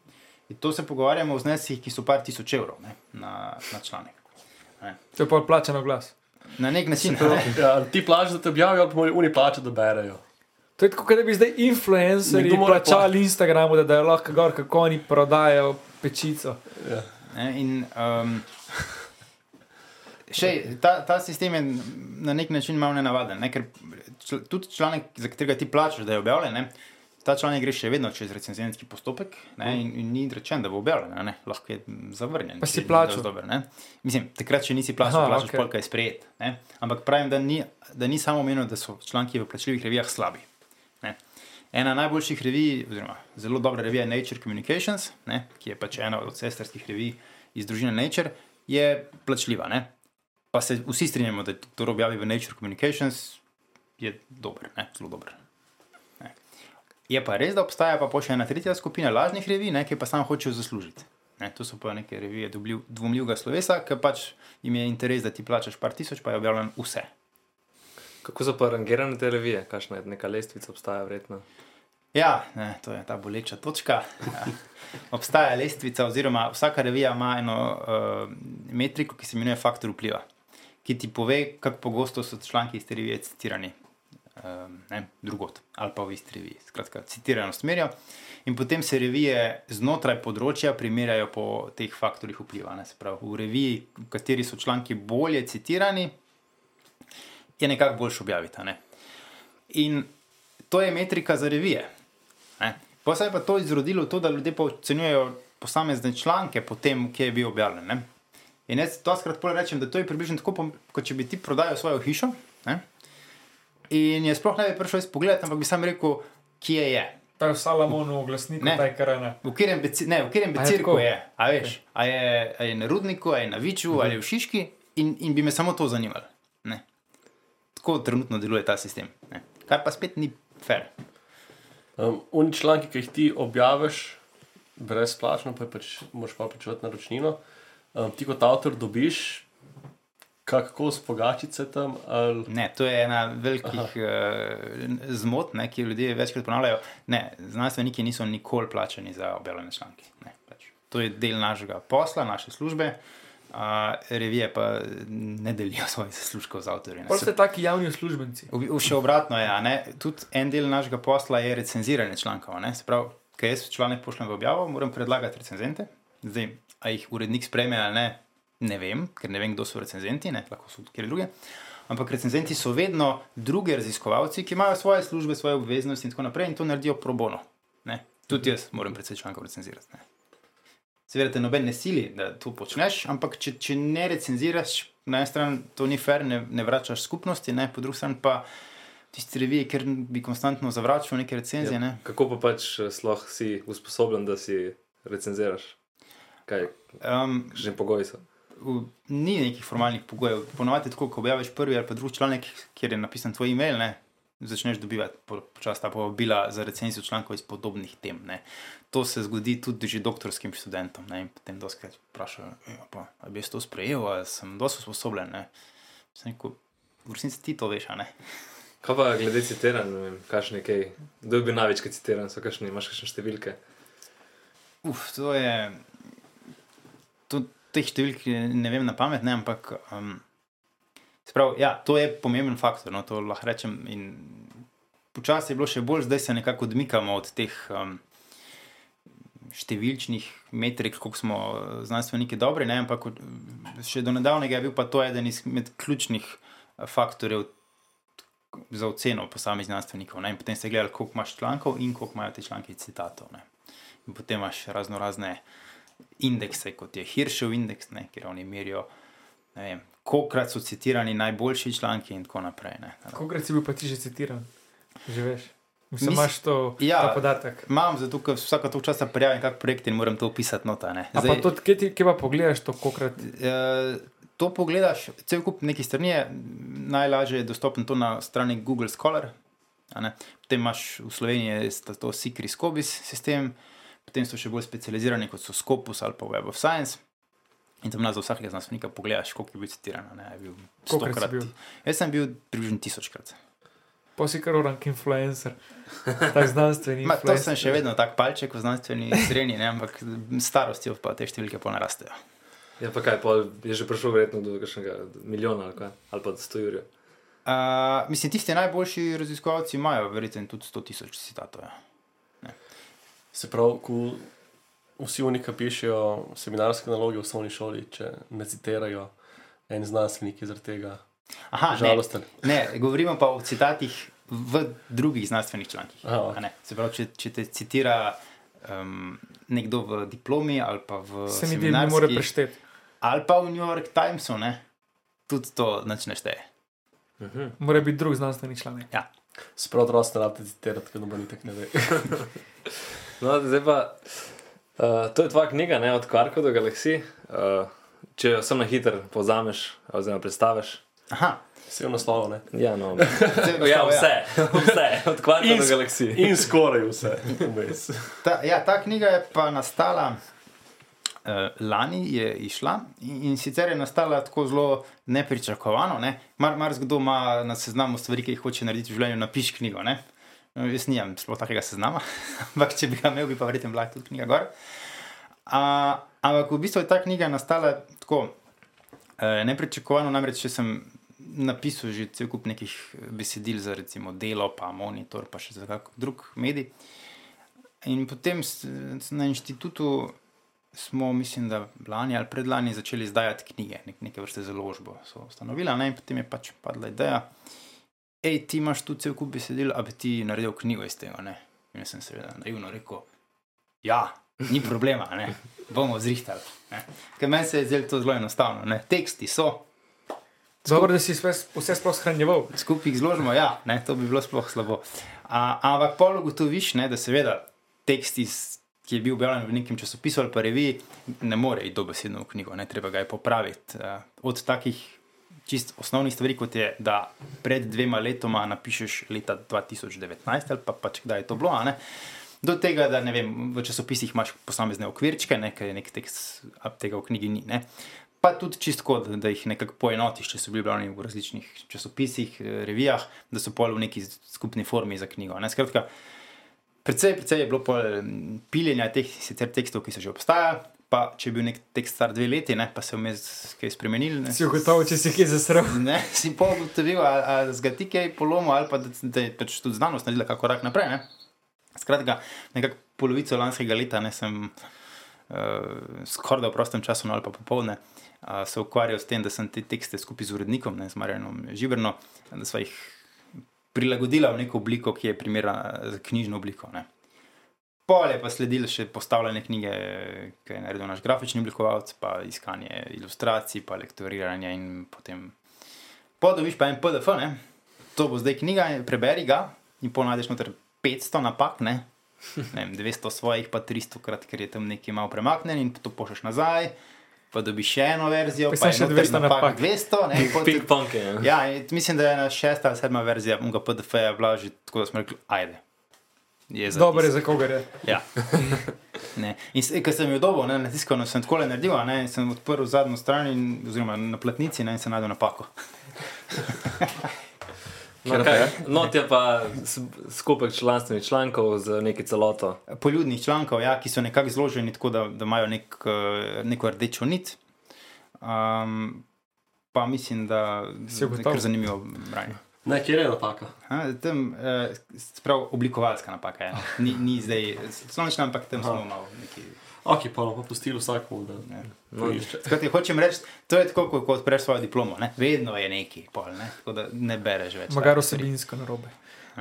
In to se pogovarjamo o zneskih, ki so par tisoč evrov ne, na, na članek. Ne. To je pa plačano glas. Na nek način. Ne. Ja, ti plačaš, da te objavijo, ali pa morajo oni plačati, da berejo. To je tako, kot da bi zdaj influencerji plačali Instagramu, da, da je lahko gor, kako oni prodajajo pečico. Ja. Ne, in, um, še, ta, ta sistem je na nek način malo nenavaden, ne, ker čl, tudi članek, za katerega ti plačaš, da je objavljen, ne, ta članek gre še vedno čez recenzentski postopek ne, in, in ni rečen, da bo objavljen, ne, lahko je zavrnjen. Pa si plačal? Dober, ne. Mislim, takrat, če nisi plačal, plačaš okay. polka je sprejet. Ne. Ampak pravim, da ni, da ni samo omenil, da so članki v plačljivih revijah slabi. Ne. Ena najboljših revij, oziroma zelo dobra revija je Nature Communications, ne, ki je pač ena od sestrskih revij iz družine Nature, je plačljiva. Ne. Pa se vsi strinjamo, da to objavi v Nature Communications je dober, ne, zelo dober. Je pa res, da obstaja pa še ena tretja skupina lažnih revij, ne, ki pa samo hočejo zaslužiti. Ne, to so pa neke revije dvomljivega slovesa, ki pač jim je interes, da ti plačaš par tisoč, pa je objavljen vse. Kako so pa rangirane te revije? Kakšna je neka lestvica, obstaja verjetno? Ja, ne, to je ta boleča točka. Ja. Obstaja lestvica, oziroma vsaka revija ima eno uh, metriko, ki se imenuje faktor vpliva, ki ti pove, kako pogosto so članki iz te revije citirani ne, drugot ali pa v isti reviji. Skratka, citiranost merijo. In potem se revije znotraj področja primerjajo po teh faktorjih vpliva. Ne, pravi, v reviji, v kateri so članki bolje citirani, je nekako boljše objaviti. Ne? In to je metrika za revije. Ne? Pa se je pa to izrodilo v to, da ljudje pa ocenjujejo posamezne članke po tem, kje je bil objavljen. Ne? In jaz to skrat rečem, da to je približno tako, kot če bi ti prodajal svojo hišo. Ne? In je sploh ne bi prišel izpogledati, ampak bi sam rekel, kje je. Ta je v Salamonu, v glasniku, Ne. taj karana. V katerem beci- ne, v katerem A je becirku tako? je. A, veš, a, je, a je na Rudniku, a je na Viču, Mhm. ali je v Šiški, in, in bi me samo to zanimalo. Ne. Tako trenutno deluje ta sistem. Ne. Kar pa spet ni fair. Um, Oni članki, ki jih ti objaviš brezplačno, pa pač moraš pa plačevati naročnino. Um, ti kot avtor dobiš kako s pogačice tam, ali Ne, to je ena velikih uh, zmot, ne, ki ljudje večkrat ponavljajo. Ne, znanstveniki niso nikoli plačani za objavljene članke. Ne, pač. To je del našega posla, naše službe. Uh, revije pa ne delijo svojih zaslužkov z avtorji. Pol ste taki javni uslužbenci. V, v, še obratno je, a ne? tudi en del našega posla je recenziranje člankov. ne. Se pravi, ko jaz članek pošljem v objavo, moram predlagati recenzente. Zdaj, a jih urednik sprejme ali ne, ne vem, ker ne vem, kdo so recenzenti, ne? lahko so kjer druge. Ampak recenzenti so vedno drugi raziskovalci, ki imajo svoje službe, svoje obveznosti in tako naprej in to naredijo pro bono. Ne? Tudi jaz moram predvsej člankov recenzirati. Ne? Seveda te noben ne sili, da to počneš, ampak če, če ne recenziraš, na eni strani to ni fair, ne, ne vračaš skupnosti, ne? po drugi strani pa tiste revije, ker bi konstantno zavračal neke recenzije. Ne? Kako pa pač eh, sploh si usposobljen, da si recenziraš? Kaj, Um, kakšni pogoji so? Ni nekih formalnih pogojev. Ponovadi tako, ko objaviš prvi ali pa drugi članek, kjer je napisan tvoj e-mail, ne, začneš dobivati po- počasi ta povabila za recenzijo člankov iz podobnih tem. Ne. To se zgodi tudi že doktorskim študentom. Ne, in potem doskrat vprašajo, "Ja, ali bi jaz to sprejel, ali sem dosto usposobljen. Ne. Sem rekel, v resnici ti to veš, a ne. Kaj pa glede citiranj, ne vem, kakšne kaj, kdo je bil največkrat citiran, so kakšne, imaš kakšne številke? Uf, to je. To, teh številk ne vem na pamet, ne, ampak. Um, sprav, ja, to je pomemben faktor, no, to lahko rečem. In počasi je bilo še bolj, zdaj se nekako odmikamo od teh um, številčnih metrik, koliko smo eh, znanstveniki dobri, ne, ampak še do nedavnega je bil pa to eden izmed ključnih eh, faktorjev. Za oceno posameznih znanstvenikov. Ne? In potem ste gledali, koliko imaš člankov in koliko imajo te članke citatov. Ne? In potem imaš razno razne indekse, kot je Hiršev indeks, ne, kjer oni merijo, vem, kolikrat so citirani najboljši članki in tako naprej. Ne. Kolikrat si bil pa ti že citiran? Že veš. Mislim, Mis- imaš to, Ja. podatek. Imam zato, ker vsako to časa prijavim kak projekt in moram to opisati nota. Ne. A pa to, kje, ti, kje pa pogledaš to, kolikrat? Eh, to pogledaš, cel kup nekih strani je, najlažje je dostopno to na strani Google Scholar. Potem imaš v Sloveniji to Secret Scobis sistem, potem so še bolj specializirani kot so Scopus ali pa Web of Science. In tam za vsakega znanstvenika pogledaš, koliko je bil citiran. a Ne, je bil stokrat. bil? Jaz sem bil približno tisočkrat. Pa si kar orang influencer, tak znanstveni. Ma, to sem še vedno tak palček v znanstveni srednji, ne, ampak starostjo pa te številke pol narastejo. Ja, pa kaj, pol je že prišel verjetno do kakšnega milijona ali kaj, ali pa do 100 jurjev. Uh, mislim, tisti najboljši raziskovalci imajo verjetno tudi 100 tisoč citatov. Ja. Se pravi, ko vsi oni, ki pišejo seminarske naloge v osnovni šoli, če ne citirajo en znanstvenik zaradi tega. Aha, ne, Žalosten. ne, govorimo pa o citatih v drugih znanstvenih člankih. Aha, ne. Se pravi, če, če te citira um, nekdo v diplomi ali pa v Se mi zdi, da ne more prešteti. ali pa v New York Timesu, ne, tudi to nič ne šteje. Mora biti drug znanstveni članek. Sprav otroci ne rabite citirati, ker noben itak ne ve. No, zdaj pa, uh, to je tvoja knjiga, ne, od Kvarka do Galaksije. Uh, če jo samo na hitro povzameš, oziroma predstaviš. Aha, Vse v naslovu, ne. Ja, no. Vse ja, naslovu, vse, vse, od Kvarka do Galaksije. In skoraj vse. Ta, ja, ta knjiga je pa nastala uh, lani, je išla in, in sicer je nastala tako zelo nepričakovano. Ne? Mar, mar kdo ima na seznamu stvari, ki jih hoče narediti v življenju, napiš knjigo. Ne? Jaz nimam sploh takega seznama, ampak če bi ga imel, bi pa verjetno bila tudi knjiga gor. A, ampak v bistvu je ta knjiga nastala tako eh, nepričakovano, namreč če sem napisal že cel kup nekih besedil za recimo delo, pa monitor, pa še za kak drug medij. In potem na inštitutu smo, mislim, da lani ali predlani začeli izdajati knjige, nek, neke vrste založbo. So ustanovila ne? in potem je pač padla ideja. Hej, ti imaš tu cel kup besedil, a bi ti naredil knjigo iz tega. Ne? In sem seveda naivno rekel, ja, ni problema, ne? bomo zrihtali. ne." Ker meni se je zdelo to zelo enostavno. Ne? Teksti so, Dobro, da si vse, vse sploh shranjeval. skupaj jih zložimo, ja, ne, to bi bilo sploh slabo. A, ampak pol ugotoviš, ne, da seveda tekst, iz, ki je bil objavljen v nekem časopisu ali pa reviji, ne more iti dobesedno v knjigo, ne, treba ga je popraviti. A, Od takih čist osnovnih stvari, kot je, da pred dvema letoma napišeš leta 2019 ali pa pač kdaj je to bilo, ne. Do tega, da ne vem, v časopisih imaš posamezne okvirčke, ne, ker je nek tekst, tega v knjigi ni. Ne. Pa tudi čisto, da, da jih nekako poenotiš, če so bili objavljeni v različnih časopisih, eh, revijah, da so pol v neki skupni formi za knjigo. Ne? Skratka, predvsej, predvsej je bilo mm, piljenja teh sicer tekstov, ki so že obstajali. Pa če je bil nek tekst star dve leti, ne, pa se je vmes kaj spremenil. ne, Si ugotovil, če si kje zasral. Ne, si pa ugotovil, ali, z ga ti kaj polomil, ali pa da, da je pač tudi znanost naredila kakor korak naprej. Ne? Skratka, nekako polovico lanskega leta ne, sem uh, skoraj v prostem času, no, ali pa popoldne, uh, se ukvarjal s tem, da sem te tekste skupaj z urednikom, ne, z Marjanom Žibrno, da sva jih prilagodila v neko obliko, ki je primerna za knjižno obliko. Ne. Pol je pa sledilo še postavljanje knjige, ki je naredil naš grafični oblikovalec, pa iskanje ilustracij, pa lektoriranje in potem. Podobiš pa en PDF, ne? to bo zdaj knjiga, preberi ga in ponajdeš noter 500 napak, ne? ne vem, 200 svojih, pa 300 krat, ker je tam nekaj malo premaknen in to pošleš nazaj. Pa dobiš še eno verzijo, Pa pa, še je noter 200 napak. 200, ne, potem- Ping-pong je. Ja, in mislim, da je ena šesta ali sedma verzija unga PDF-ja bila že tako, da smo rekli, ajde. Je za Dobro je za kogar je. Ja. Ne. In s- ker sem jo dobil, ne, na tiskovno sem tako naredil, a ne, in sem odprl zadnjo stran, in, oziroma na platnici, ne, in sem najdel napako. No, kaj, not je pa skupek članstvenih člankov z neki celoto. Poljudnih člankov, ja, ki so nekako zloženi tako, da, da imajo nek, eh, neko rdečo nit. Um, pa mislim, da je kar zanimivo branje. Ne, kjer je napaka? Ha, Tam, eh, sprav oblikovalska napaka je. no. Ni, ni zdaj slončna, ampak tam smo malo neki. Ok, pa bomo popustili vsakmu, da No, poišče. Skratka, hočem reči, to je tako, kot ko odpreš svojo diplomo. Ne? Vedno je neki, pol, ne? tako da ne bereš več. Magar osebinsko narobe.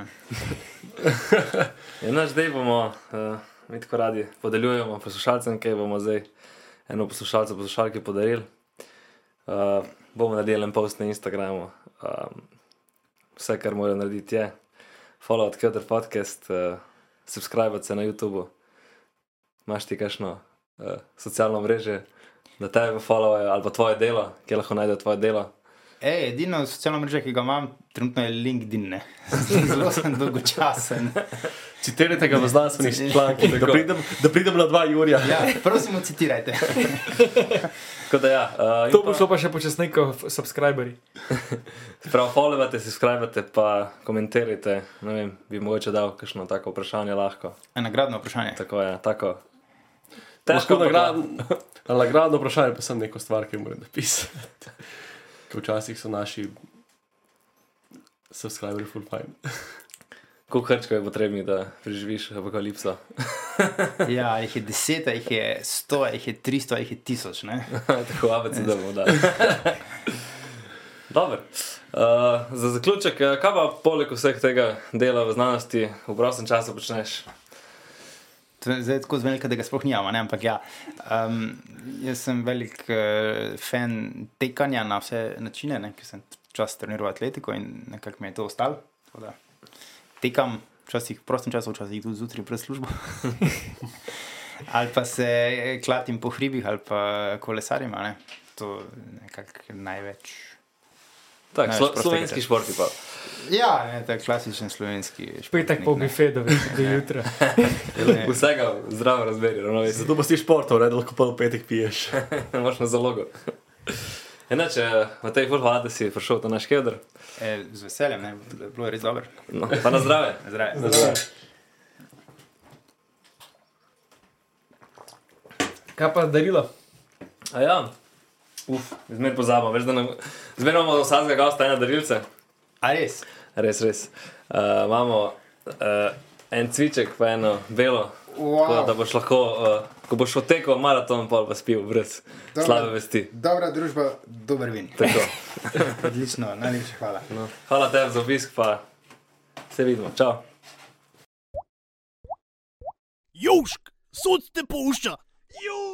Ja, no, zdaj bomo, uh, mi tako radi podeljujemo poslušalcem, kaj bomo zdaj eno poslušalcu, poslušalki podarili. Uh, bomo naredili en post na Instagramu. Um, vse, kar morajo narediti, je follow od Kyoto podcast, uh, subscribe se na YouTube. Imaš ti kakšno uh, socialno mreže, da te followajo ali pa tvoje delo, kje lahko najdejo tvoje delo. Ej, edino socialno mrežo, ki ga imam, trenutno je LinkedIn. Zelo sem dolgočasen. Citirajte ga v znanstvenih člankih, da pridem, da pridem na dva Jurija. Ja, prosim, citirajte. Da ja, uh, To bo šlo pa še počasneje kot subscriberi. Prav, followate, subskrbite, pa komentirajte. Ne vem, bi mogoče dal kakšno tako vprašanje lahko. Nagradno vprašanje. Tako je, tako. Težko nagradno, nagradno vprašanje, pa sem neko stvar, ki moram napisati. Ker včasih so naši subscriberi full fine. Koliko hrčkov je potrebnih, da preživiš apokalipso? Ja, jih je deset, jih je sto, jih je tristo, jih je tisoč. Ne? tako abec, da bomo dali. Dobro. Uh, za zaključek, eh, kaj pa poleg vseh tega dela v znanosti v prostem času počneš? To je Zdaj tako zvenelka, da ga sploh nijama, ne? ampak ja. Um, jaz sem velik uh, fan tekanja na vse načine, ne? ker sem čas treniral atletiko in nekako mi je to ostalo. Tekam, včasih v prostem času, včasih tudi zjutraj pred službo. ali pa se klatim po hribih, ali pa kolesarjem, a ne. To je nekako največ. Tak, slo, slovenski športi pa. Ja, ne, ta klasičen slovenski šport. Petek po bifedu, do jutra. Ne. Vsega zdravo razmeri, ravnovesje. Zato pa si športov, ne, da lahko pa v petek piješ. Imaš na zalogo. Enače, v tej hvala, da si prišel v naš keder. E, z veseljem, ne, bilo je res dobro. No, pa na zdrave. Zdravje. Kaj pa darilo? A ja, uf, zmer pozabimo, veš, da nam, zmer imamo vsakega gosta ena darilce. A res? Res, res. Uh, imamo uh, en cviček, pa eno belo. Wow. Tako da boš lahko, uh, ko boš odtekel maraton, pa pa spil brez Dobro. slabe vesti. Dobra družba, dober vin. Odlično, najlepša hvala. No. Hvala tebi za obisk, pa se vidimo. Čau. Južk, sod te pušča. Južk.